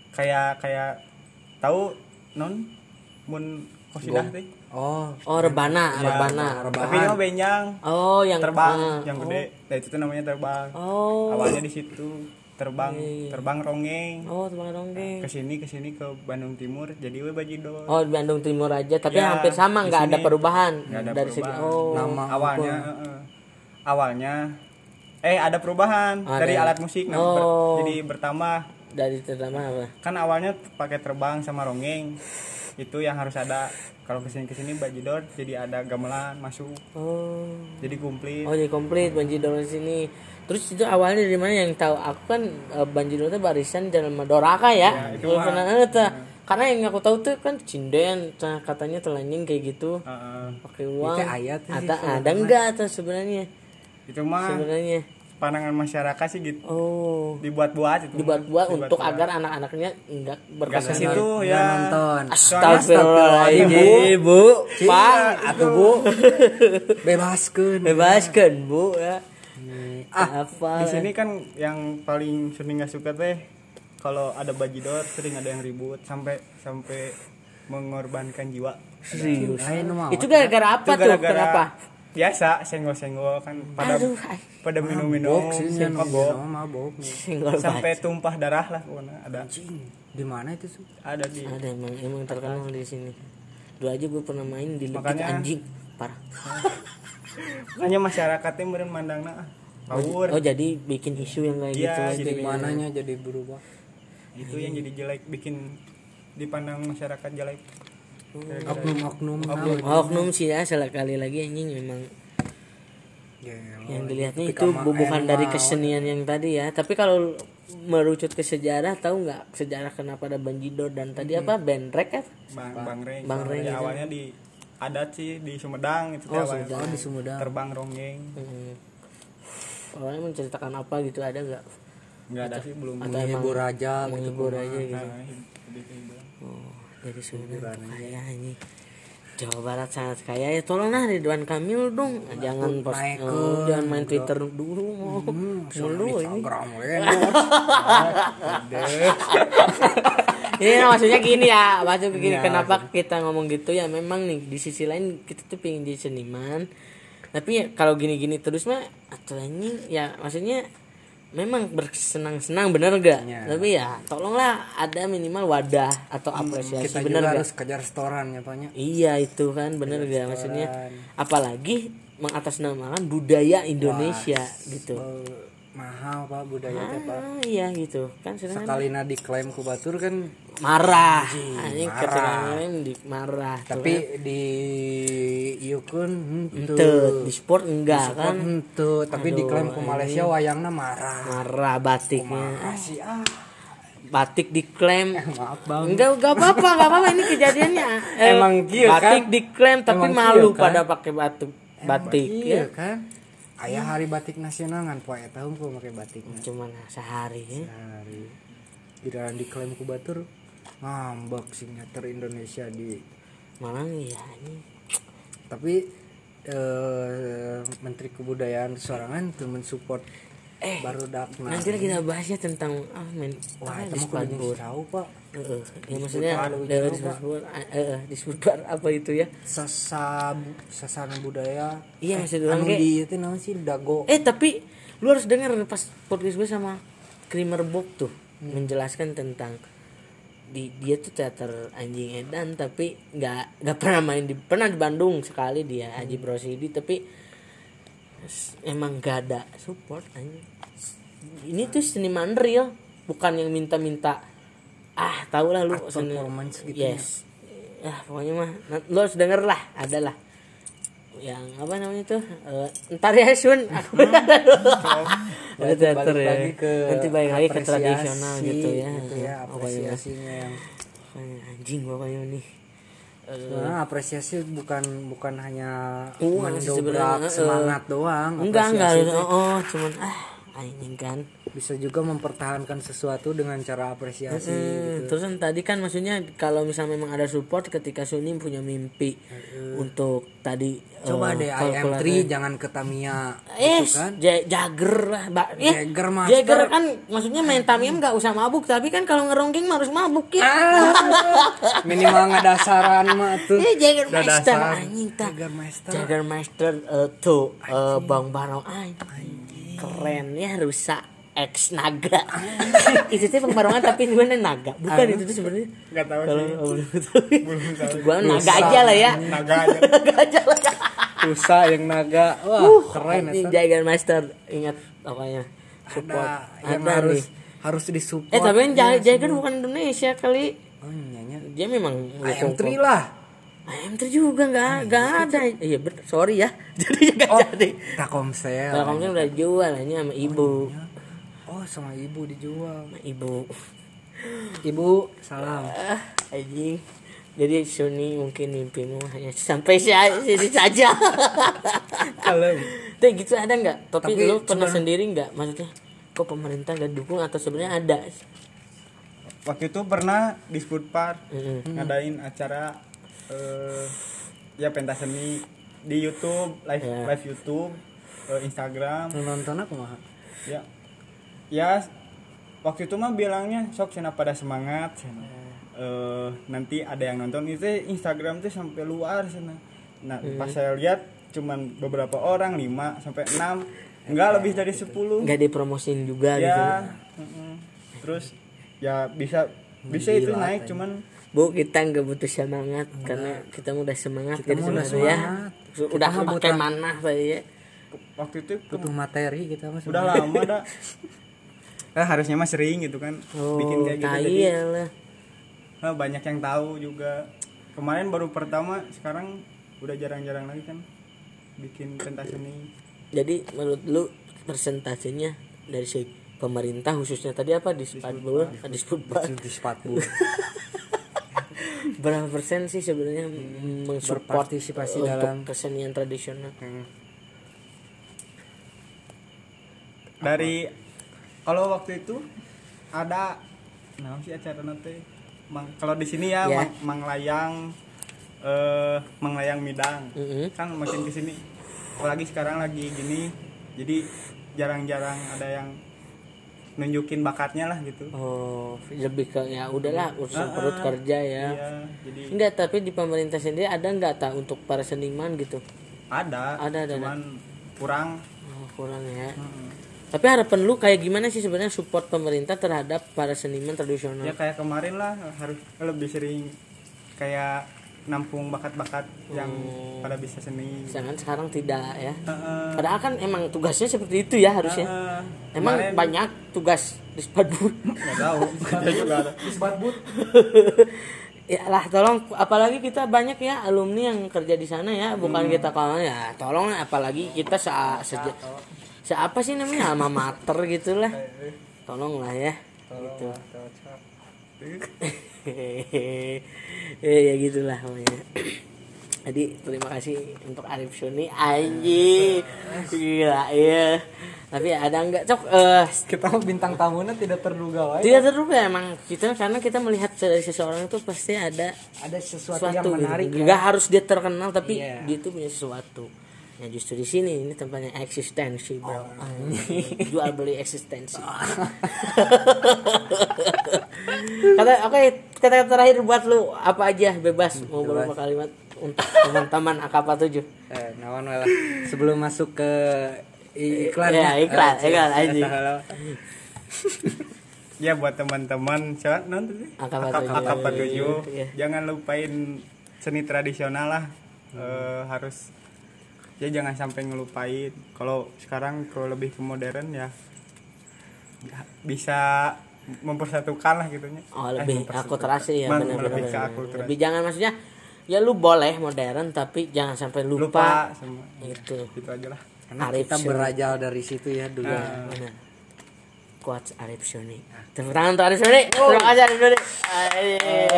Speaker 3: kayak kayak tahu non mun kosidah teh
Speaker 2: oh
Speaker 1: Oh, rebana, rebana.
Speaker 3: tapi ini mah benjang
Speaker 1: Oh, yang
Speaker 3: terbang
Speaker 1: ah.
Speaker 3: yang gede nah itu tuh namanya terbang
Speaker 1: Oh.
Speaker 3: awalnya di situ terbang
Speaker 1: Iya,
Speaker 3: terbang rongeng
Speaker 1: Oh, terbang dongeng.
Speaker 3: ke sini ke sini ke Bandung Timur jadi we bajidor
Speaker 1: Oh, di Bandung Timur aja, tapi
Speaker 3: Ya,
Speaker 1: hampir sama, nggak ada
Speaker 3: sini
Speaker 1: perubahan
Speaker 3: nggak ada
Speaker 1: dari segi.
Speaker 3: perubahan.
Speaker 1: Oh,
Speaker 2: nama
Speaker 3: awalnya heeh. awalnya eh ada perubahan
Speaker 1: Ada.
Speaker 3: dari alat musik nah, ber-
Speaker 1: Oh.
Speaker 3: jadi bertambah
Speaker 1: dari terutama apa?
Speaker 3: kan awalnya pakai terbang sama rongeng itu yang harus ada kalau ke sini ke sini bajidor jadi ada gamelan masuk
Speaker 1: Oh.
Speaker 3: jadi komplit
Speaker 1: Oh, jadi komplit Banjidor di sini. Terus itu awalnya dari mana yang tahu aku kan eh, Banjidor itu barisan dalam Doraka ya.
Speaker 3: Ya, itu
Speaker 1: pernah eh, tah. Karena yang aku tahu tuh kan cinden, katanya telanjing kayak gitu.
Speaker 3: Heeh.
Speaker 1: Pakai uang.
Speaker 2: Itu ayat sih
Speaker 1: ada ada enggak tuh sebenarnya?
Speaker 3: itu mah
Speaker 1: Sebenarnya.
Speaker 3: pandangan masyarakat sih gitu
Speaker 1: Oh.
Speaker 3: dibuat-buat itu mah.
Speaker 1: Dibuat-buat untuk agar anak-anaknya enggak
Speaker 3: Nggak ke
Speaker 1: berkesan.
Speaker 3: situ
Speaker 2: nggak
Speaker 3: ya
Speaker 2: nonton
Speaker 1: Astagfirullahaladzim, Bu. Pak,
Speaker 2: atau bu bebaskan
Speaker 1: bebaskan, Bu ya.
Speaker 2: Ah
Speaker 1: Apa?
Speaker 3: di sini kan yang paling sering nggak suka teh kalau ada bajidor sering ada yang ribut sampai sampai mengorbankan jiwa.
Speaker 1: Serius.
Speaker 2: mah
Speaker 1: Itu gara-gara apa
Speaker 3: Itu
Speaker 1: tuh? Kenapa?
Speaker 3: biasa senggol-senggol kan pada
Speaker 1: Aduh,
Speaker 3: pada minum-minum
Speaker 2: mabok
Speaker 3: mabok sampai tumpah darah lah pokoknya ada.
Speaker 2: Di mana itu sih
Speaker 3: ada di
Speaker 1: ada emang emang terkenal di sini. Dulu aja gue pernah main di lebih
Speaker 3: Makanya-
Speaker 1: anjing. Parah.
Speaker 3: Makanya masyarakatnya meureun mandangna power.
Speaker 1: oh jadi bikin isu yang kayak
Speaker 3: Iya,
Speaker 1: gitu aja
Speaker 3: jadi
Speaker 1: ya.
Speaker 2: mananya jadi berubah.
Speaker 3: Itu yang jadi jelek bikin dipandang masyarakat jelek.
Speaker 2: Oknum-oknum
Speaker 1: oh, oknum sih ya sekali lagi anjing memang.
Speaker 2: Ya,
Speaker 1: yang dilihatnya itu bukan dari kesenian yang tadi ya. Tapi kalau merucut ke sejarah tahu nggak sejarah kenapa ada banjidor dan tadi apa? Bandrek kan?
Speaker 3: Bang bang reng.
Speaker 1: Bang Reng
Speaker 3: Ya,
Speaker 1: itu.
Speaker 3: awalnya di adat sih di Sumedang itu
Speaker 1: Oh,
Speaker 3: awalnya.
Speaker 1: Sumedang.
Speaker 2: di Sumedang.
Speaker 3: Terbang ronggeng.
Speaker 1: Hmm. Awalnya menceritakan apa gitu ada nggak?
Speaker 3: Nggak ada sih belum
Speaker 1: atau emang
Speaker 2: menghibur aja gitu
Speaker 1: menghibur aja gitu.
Speaker 3: Nah, lebih ke itu.
Speaker 1: Oh, dari Sumedang kaya ini. Jawa Barat sangat kaya. Ya tolong lah Ridwan Kamil dong. Jangan post,
Speaker 2: naik
Speaker 1: oh, jangan main Twitter dulu. Oh, dulu ini.
Speaker 2: Instagram we
Speaker 1: ini maksudnya gini ya maksud begini kenapa kita ngomong gitu? Ya memang nih di sisi lain kita tuh pengen jadi seniman tapi ya, kalau gini-gini terus mah atau ini ya maksudnya memang bersenang-senang bener gak tapi ya tolonglah ada minimal wadah atau apresiasi
Speaker 2: kita
Speaker 1: bener
Speaker 2: juga
Speaker 1: gak
Speaker 2: harus kerja restoran ya
Speaker 1: Iya itu kan bener gak maksudnya apalagi mengatasnamakan budaya Indonesia gitu.
Speaker 2: Eh, mahal Pak budaya teh Pak.
Speaker 1: Ah, iya gitu. Kan sedangkan
Speaker 2: kalina diklaim ku batur kan
Speaker 1: marah. Ini ketika di marah. tuh
Speaker 2: tapi di Yukun
Speaker 1: kan.
Speaker 2: henteu.
Speaker 1: Ente, di sport enggak kan?
Speaker 2: henteu tapi diklaim ku Malaysia wayangna marah.
Speaker 1: Marah batiknya.
Speaker 2: Kasih ah.
Speaker 1: Batik diklaim.
Speaker 2: Maaf bang.
Speaker 1: Enggak enggak apa-apa enggak apa-apa ini kejadiannya. Eh,
Speaker 2: Emang kieu,
Speaker 1: batik
Speaker 2: kan?
Speaker 1: diklaim tapi
Speaker 2: Emang
Speaker 1: malu
Speaker 2: kieu, kan?
Speaker 1: pada pakai batik. Batik
Speaker 2: iya
Speaker 1: ya.
Speaker 2: kan ayah hari batik nasional kan poe tahun ku pakai batiknya
Speaker 1: cuman sehari ya?
Speaker 2: Hari di dalam diklaim ku batur ngambek signature Indonesia di
Speaker 1: malah ya ini.
Speaker 2: Tapi eh, Menteri Kebudayaan sorangan tuh mensupport
Speaker 1: Eh,
Speaker 2: baru dak nah
Speaker 1: nanti lagi kita bahas ya tentang ah men
Speaker 2: wah
Speaker 1: apa
Speaker 2: itu mah kudu tahu pak.
Speaker 1: Heeh, ya maksudnya dari di Sputbar, eh, eh, di Sputbar apa itu ya?
Speaker 2: Sasa sasana budaya.
Speaker 1: Iya masih
Speaker 2: anu
Speaker 1: doang kayak
Speaker 2: di itu namanya sih dago.
Speaker 1: Eh tapi lu harus dengar pas podcast gue sama Creamer Book tuh menjelaskan tentang di dia tuh teater anjing edan tapi nggak nggak pernah main di pernah di Bandung sekali dia Haji Brosidi tapi s- emang gak ada support anjing. Ini tuh seniman real bukan yang minta-minta ah tau lah lu
Speaker 2: Art
Speaker 1: seni-
Speaker 2: performance gitu ya.
Speaker 1: yes. Ya pokoknya mah nah, lo harus denger lah ada lah yang apa namanya tuh Eh, ntar ya Sun aku ada
Speaker 2: Berarti
Speaker 1: teater
Speaker 2: balik
Speaker 1: ya.
Speaker 2: lagi ke
Speaker 1: nanti balik lagi ke tradisional gitu ya,
Speaker 2: gitu ya apresiasinya yang
Speaker 1: anjing pokoknya nih
Speaker 2: Sebenarnya apresiasi bukan bukan hanya
Speaker 1: Uh,
Speaker 2: mendobrak
Speaker 1: eh,
Speaker 2: semangat doang.
Speaker 1: enggak enggak oh, oh cuman ah anjing kan
Speaker 2: bisa juga mempertahankan sesuatu dengan cara apresiasi
Speaker 1: Hmm,
Speaker 2: gitu.
Speaker 1: terus kan tadi kan maksudnya kalau misalnya memang ada support ketika Sunim punya mimpi untuk tadi
Speaker 2: Coba
Speaker 1: eh,
Speaker 2: deh
Speaker 1: kalkulasi-
Speaker 2: IM3 jangan ke Tamiya
Speaker 1: Eh,
Speaker 2: gitu kan.
Speaker 1: Ja- Jagger lah. Eh,
Speaker 2: Jagger master.
Speaker 1: Jagger kan maksudnya main Tamiya nggak usah mabuk, tapi kan kalau ngerongking harus mabuk ya.
Speaker 2: Minimal ngadasaran mah tuh.
Speaker 1: Eh, Jagger Master anjing.
Speaker 2: Jagger Master.
Speaker 1: Jagger Master eh, tuh eh, Bang Barong anjing. Keren ya rusak X naga. itu tuh Bang Barongan tapi sebenarnya naga. Bukan itu tuh sebenarnya.
Speaker 3: nggak tahu
Speaker 1: Kalau
Speaker 3: sih
Speaker 1: oh, belum tahu. Gua naga aja lah ya.
Speaker 3: naga aja
Speaker 1: Naga aja lah. ya.
Speaker 2: Rusa yang naga. Wah, keren
Speaker 1: Anjing,
Speaker 2: itu.
Speaker 1: Jagger Master ingat pokoknya. Support.
Speaker 2: Ada yang
Speaker 1: Ada
Speaker 2: harus
Speaker 1: nih.
Speaker 2: harus disupport.
Speaker 1: Eh tapi kan Ja- Jagger bukan Indonesia kali.
Speaker 2: Oh, nyanya.
Speaker 1: Dia memang
Speaker 2: IM3 lah.
Speaker 1: IM3 juga nggak nggak ada. Iya bener sorry ya. Jadi nggak
Speaker 2: Oh,
Speaker 1: jadi. Kalau kamu udah jual ini sama ibu.
Speaker 2: Oh, sama ibu dijual.
Speaker 1: Ibu.
Speaker 2: Ibu, salam.
Speaker 1: Ah, anjing. Jadi Sony mungkin mimpimu hanya sampai si- sini saja.
Speaker 2: Kalem.
Speaker 1: Tapi gitu ada nggak? Tapi,
Speaker 2: Tapi
Speaker 1: lu pernah sendiri nggak? Maksudnya kok pemerintah nggak dukung atau sebenarnya ada?
Speaker 3: waktu itu pernah di food park
Speaker 1: Mm-mm.
Speaker 3: ngadain acara eh, ya pentas seni di YouTube live
Speaker 1: Ya.
Speaker 3: live YouTube eh, Instagram
Speaker 2: nonton aku mah.
Speaker 3: ya ya waktu itu mah bilangnya sok cina pada semangat cina. Eh, nanti ada yang nonton itu Instagram tuh sampai luar sana nah
Speaker 1: Hmm.
Speaker 3: pas saya lihat cuman beberapa orang 5 sampai 6 enggak lebih dari 10
Speaker 1: Nggak dipromosin juga gitu.
Speaker 3: ya mm-mm. terus ya bisa bisa itu naik cuman
Speaker 1: Bu kita nggak butuh semangat karena kita udah semangat
Speaker 2: Kita
Speaker 1: jadi
Speaker 2: mah udah
Speaker 1: sebenarnya
Speaker 2: semangat.
Speaker 1: ya. udah pakai mana saya
Speaker 3: waktu itu
Speaker 2: Butuh materi kita mah.
Speaker 3: udah lama dah eh, harusnya mah sering gitu kan
Speaker 1: oh
Speaker 3: bikin kayak gitu. jadi
Speaker 1: ya lah.
Speaker 3: Eh, banyak yang tahu juga. Kemarin baru pertama sekarang udah jarang-jarang lagi kan bikin pentas seni.
Speaker 1: Jadi menurut lu persentasenya dari si pemerintah khususnya tadi apa? Di Spatbul di
Speaker 2: di sepatu.
Speaker 1: berapa persen sih sebenarnya mensupport
Speaker 2: Berpartisipasi
Speaker 1: untuk
Speaker 2: dalam-
Speaker 1: kesenian tradisional?
Speaker 3: Dari kalau waktu itu ada nah sih acara nanti? Mang- kalau di sini ya,
Speaker 1: Ya.
Speaker 3: Mang, manglayang eh manglayang midang.
Speaker 1: Mm-mm.
Speaker 3: kan makin ke sini. Apalagi sekarang lagi gini jadi jarang-jarang ada yang nunjukin bakatnya lah gitu.
Speaker 1: Oh lebih ke ya udahlah urusan
Speaker 3: Ah,
Speaker 1: perut
Speaker 3: ah.
Speaker 1: kerja ya.
Speaker 3: Iya jadi
Speaker 1: enggak tapi di pemerintah sendiri ada nggak tak untuk para seniman gitu?
Speaker 3: Ada
Speaker 1: Ada, ada,
Speaker 3: cuman kurang.
Speaker 1: Oh, kurang ya.
Speaker 3: Mm-mm.
Speaker 1: Tapi harapan lu kayak gimana sih sebenarnya support pemerintah terhadap para seniman tradisional
Speaker 3: ya kayak kemarin lah harus lebih sering kayak nampung bakat-bakat yang
Speaker 1: Oh.
Speaker 3: pada bisa seni
Speaker 1: jangan sekarang tidak ya
Speaker 3: Heeh.
Speaker 1: padahal kan emang tugasnya seperti itu ya harusnya
Speaker 3: Heeh.
Speaker 1: emang
Speaker 3: Kemarin-
Speaker 1: banyak tugas di Spatbul
Speaker 3: nggak tahu ada juga ada
Speaker 1: ya lah tolong apalagi kita banyak ya alumni yang kerja di sana ya bukan
Speaker 3: Hmm.
Speaker 1: kita kalau ya tolong apalagi kita se se apa sih namanya? Alma mater gitulah. Tolong lah ya. Gitu. ya ya gitulah pokoknya. Jadi terima kasih untuk Arif Suni. Anjing. Gila ya tapi ada nggak? Cok eh
Speaker 2: kita bintang tamunya tidak terduga wae.
Speaker 1: tidak terduga emang kita karena kita melihat dari seseorang itu pasti ada
Speaker 2: Ada sesuatu,
Speaker 1: sesuatu
Speaker 2: yang menarik.
Speaker 1: gitu.
Speaker 2: ya.
Speaker 1: Nggak harus dia terkenal tapi
Speaker 2: Iya.
Speaker 1: dia tuh punya sesuatu ya justru di sini ini tempatnya eksistensi bro.
Speaker 2: Oh,
Speaker 1: jual beli eksistensi. Kata oke kata terakhir buat lu apa aja bebas mau beberapa kalimat untuk teman-teman akapa 7
Speaker 2: Eh, nawan wae lah. Sebelum masuk ke i- iklan.
Speaker 1: Ya, iklan,
Speaker 2: Eh,
Speaker 1: iklan,
Speaker 2: halo.
Speaker 3: ya buat teman-teman coba nonton sih
Speaker 1: Angka 47.
Speaker 3: Angka 47
Speaker 1: Iya.
Speaker 3: jangan lupain seni tradisional lah. Eh, harus ya jangan sampai ngelupain. Kalau sekarang kalau lebih ke modern ya bisa mempersatukan lah gitunya
Speaker 1: Oh
Speaker 3: Eh,
Speaker 1: lebih
Speaker 3: mempersatukan.
Speaker 1: akulturasi ya
Speaker 3: Men-
Speaker 1: benar-benar.
Speaker 3: lebih ke akulturasi.
Speaker 1: Lebih jangan maksudnya ya lu boleh modern tapi jangan sampai lupa,
Speaker 3: lupa semua
Speaker 1: itu.
Speaker 3: gitu aja lah.
Speaker 2: Karena
Speaker 1: Arif
Speaker 2: kita berajal dari situ ya dulu.
Speaker 1: Ya, Quotes Arif Syoni. Tepuk tangan untuk Arif Syoni. Terima kasih Arif Syoni.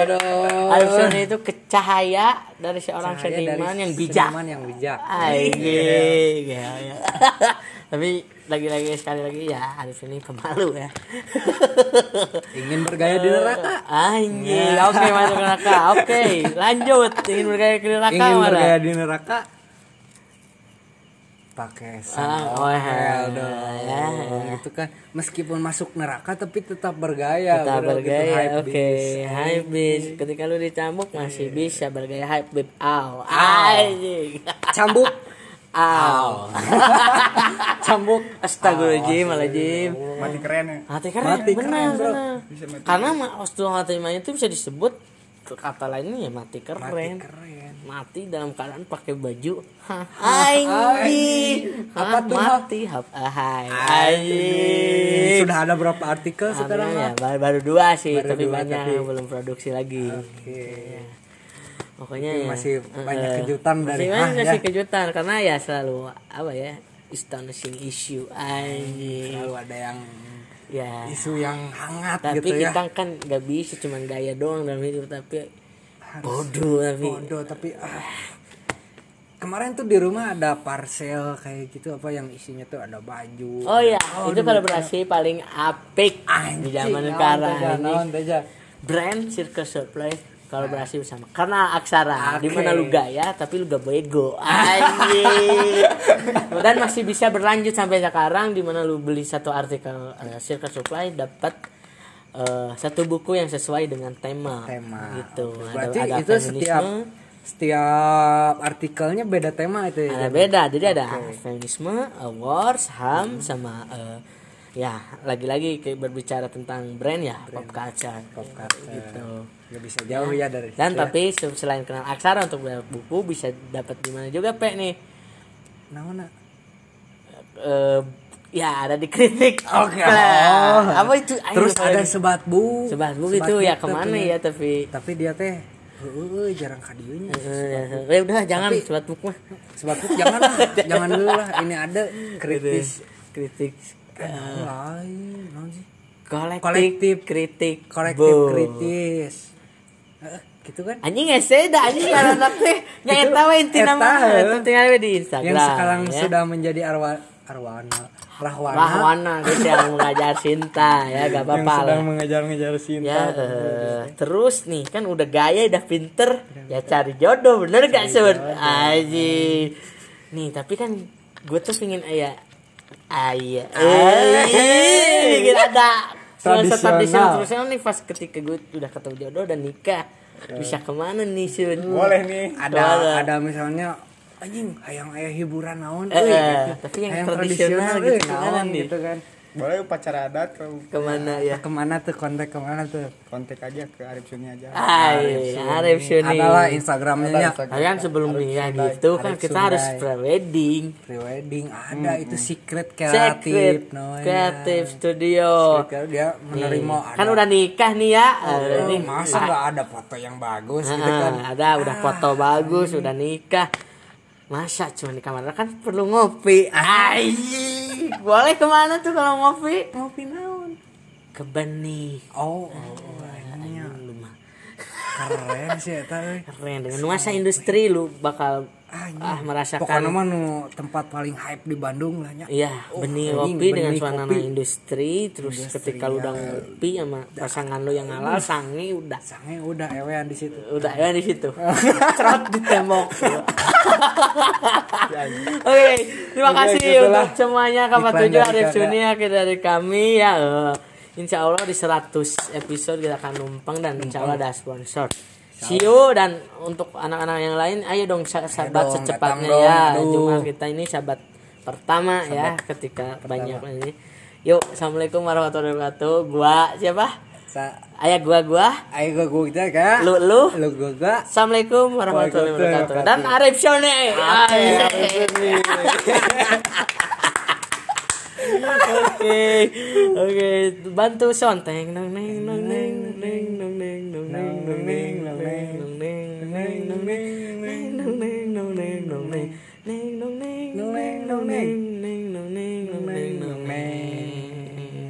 Speaker 2: Aduh.
Speaker 1: Arif Syoni itu kecahaya dari seorang
Speaker 2: Cahaya dari
Speaker 1: seniman yang bijak.
Speaker 2: seniman yang bijak
Speaker 1: Anjing. Ya, ya. Tapi lagi-lagi sekali lagi ya Arif ini pemalu ya.
Speaker 2: ingin bergaya di neraka
Speaker 1: Anjing. Oke masuk neraka. Oke, lanjut. Ingin bergaya ke neraka
Speaker 2: ingin
Speaker 1: mana?
Speaker 2: bergaya di neraka pakai
Speaker 1: Ah, oh,
Speaker 2: sandal
Speaker 1: ya.
Speaker 2: dong gitu kan meskipun masuk neraka tapi tetap bergaya
Speaker 1: Tetap
Speaker 2: bro, gitu,
Speaker 1: bergaya.
Speaker 2: hype
Speaker 1: Oke,
Speaker 2: beast.
Speaker 1: hype beast. Ketika lu dicambuk masih bisa bergaya hype beast. Aw. Anjing.
Speaker 2: cambuk
Speaker 1: Aw.
Speaker 2: cambuk
Speaker 1: Astagfirullahaladzim, Aladzim.
Speaker 3: mati keren ya
Speaker 1: Mati keren,
Speaker 2: Mati
Speaker 1: benar,
Speaker 2: keren, bro.
Speaker 1: benar.
Speaker 3: Bisa mati
Speaker 1: Karena ma- Ostul Hatimah itu bisa disebut kata lainnya ya mati keren.
Speaker 2: keren
Speaker 1: Mati dalam keadaan pakai baju. Anjing.
Speaker 2: Apa tuh?
Speaker 1: Mati hap ahai. Anjing.
Speaker 2: sudah ada berapa artikel sekarang
Speaker 1: Sekarang ya baru, baru dua sih,
Speaker 2: Baru
Speaker 1: tapi
Speaker 2: dua,
Speaker 1: banyak
Speaker 2: tapi-
Speaker 1: belum produksi lagi.
Speaker 2: oke
Speaker 1: Pokoknya
Speaker 2: Tapi
Speaker 1: ya,
Speaker 2: masih
Speaker 1: eh,
Speaker 2: banyak kejutan
Speaker 1: masih
Speaker 2: dari
Speaker 1: banyak
Speaker 2: Hah,
Speaker 1: kasih
Speaker 2: ya.
Speaker 1: kejutan karena ya selalu apa ya astonishing issue anjing
Speaker 2: selalu ada yang
Speaker 1: ya.
Speaker 2: Isu yang hangat
Speaker 1: tapi
Speaker 2: gitu ya.
Speaker 1: kita kan nggak bisa cuman gaya doang dalam hidup tapi bodoh tapi.
Speaker 2: bodoh tapi ah. kemarin tuh di rumah ada parcel kayak gitu apa yang isinya tuh ada baju.
Speaker 1: Oh ya itu kolaborasi paling apik di zaman sekarang ini. brand Circle Supply kolaborasi bersama karena aksara di mana lu gaya tapi lu gak bego anjing dan masih bisa berlanjut sampai sekarang di mana lu beli satu artikel eh, Circle Supply dapat eh, satu buku yang sesuai dengan tema.
Speaker 2: Tema.
Speaker 1: Gitu.
Speaker 2: Oke,
Speaker 1: ada,
Speaker 2: berarti
Speaker 1: ada
Speaker 2: itu
Speaker 1: feminisme,
Speaker 2: setiap setiap artikelnya beda tema itu ya?
Speaker 1: Ada beda jadi ada feminisme awards ham sama eh, ya lagi-lagi berbicara tentang brand ya pop culture.
Speaker 2: Pop culture.
Speaker 1: gitu
Speaker 2: nggak bisa jauh ya dari
Speaker 1: dan
Speaker 2: situ ya.
Speaker 1: tapi se- selain kenal aksara untuk beli buku bisa dapat di mana juga pe nih.
Speaker 2: Nah mana?
Speaker 1: Eh, ya ada di kritik.
Speaker 2: Oke.
Speaker 1: Nah,
Speaker 2: Oh.
Speaker 1: apa itu? Ayo,
Speaker 2: terus ada
Speaker 1: lagi.
Speaker 2: sebat bu
Speaker 1: sebat buku itu ya ke
Speaker 2: mana
Speaker 1: ya tapi
Speaker 2: tapi dia teh heeh jarang kadieunya
Speaker 1: Eh, ya udah jangan sebat buku mah.
Speaker 2: Sebat bu jangan lah jangan dulu lah ini ada kritis.
Speaker 1: Kritik
Speaker 2: lain sih?
Speaker 1: Kolektif,
Speaker 2: Kolektif.
Speaker 1: kritik
Speaker 2: korektif
Speaker 1: Bu.
Speaker 2: kritis gitu kan?
Speaker 1: Anjing ese dah anjing karena teh. Nya eta we inti nama itu tinggal we di Instagram
Speaker 2: yang sekarang
Speaker 1: ya.
Speaker 2: sudah menjadi arwa arwana rahwana,
Speaker 1: Rahwana guys yang mengajar cinta ya gak
Speaker 3: yang
Speaker 1: apa-apa lah.
Speaker 3: sedang mengejar-ngejar cinta
Speaker 1: ya eh, terus nih kan udah gaya udah pinter. Ya cari jodoh bener gak sur? aji. Nih tapi kan gue tuh pengen ayah ayah eh bikin ada
Speaker 3: Tradisional.
Speaker 1: tradisional tradisional nih pas ketika gue udah ketemu jodoh dan nikah. Bisa ke mana nih sun
Speaker 3: boleh nih.
Speaker 2: Ada
Speaker 1: Ada.
Speaker 2: ada misalnya anjing hayang aya hiburan naon
Speaker 1: Eh, eh, tapi yang
Speaker 2: Hayang
Speaker 1: tradisional
Speaker 2: euy,
Speaker 1: gitu,
Speaker 2: naon gitu kan
Speaker 3: boleh upacara adat kalau
Speaker 1: ke mana ya
Speaker 2: ke mana tuh kontak ke mana tuh
Speaker 3: kontak aja ke Arif Suni aja
Speaker 1: Hai, Arif Suni.
Speaker 2: adalah instagramnya ya
Speaker 1: Kalian sebelum nikah gitu kan kita harus
Speaker 2: Sundai.
Speaker 1: pre-wedding.
Speaker 2: prewedding ada itu secret
Speaker 1: Secret
Speaker 2: kreatif namanya.
Speaker 1: Kreatif Studio.
Speaker 2: Secret, dia menerima ada
Speaker 1: Kan udah nikah nih ya. Eh,
Speaker 2: Oh,
Speaker 1: ini
Speaker 2: masa nggak ada foto yang bagus gitu
Speaker 1: Ah,
Speaker 2: kan
Speaker 1: ada udah foto bagus, udah nikah. Masa cuma di kamar kan perlu ngopi. Boleh ke mana tuh kalau ngopi?
Speaker 2: ngopi naon
Speaker 1: Ke benih.
Speaker 2: oh, oh ya.
Speaker 1: Lu mah
Speaker 2: keren sih eta euy.
Speaker 1: keren dengan nuansa industri lu bakal Ah
Speaker 2: pokoknya
Speaker 1: merasakan
Speaker 2: mah nu tempat paling hype di Bandung lah nya
Speaker 1: Iya, benih
Speaker 2: anjing,
Speaker 1: kopi dengan
Speaker 2: benih
Speaker 1: suasana
Speaker 2: kopi.
Speaker 1: industri, terus ketika lu udah ngopi sama pasangan lu yang halal, sange udah
Speaker 2: sange udah ewean di situ
Speaker 1: udah ya di situ. Cerot di tembok. Oke, terima
Speaker 2: Oke,
Speaker 1: kasih
Speaker 2: gitulah.
Speaker 1: untuk semuanya
Speaker 2: Iklan
Speaker 1: tujuh
Speaker 2: dari
Speaker 1: Arif
Speaker 2: kakak.
Speaker 1: Suni akhir dari kami ya. insya Allah di 100 episode kita akan numpang dan insya Allah ada sponsor. See dan untuk anak-anak yang lain ayo dong sahabat secepatnya
Speaker 2: ya. dong,
Speaker 1: ya. Cuma kita ini sahabat pertama ya, sahabat ya ketika pertama. banyak ini. Yuk, Assalamualaikum warahmatullahi wabarakatuh. Gua siapa?
Speaker 2: Sa
Speaker 1: Ayah gua gua.
Speaker 2: Ayah gua gua kita kan.
Speaker 1: Lu lu.
Speaker 2: Lu gua gua.
Speaker 1: Assalamualaikum warahmatullahi wabarakatuh. Dan Arif Shone. Oke. Oke, bantu sonteng neng neng neng neng neng neng neng. don't.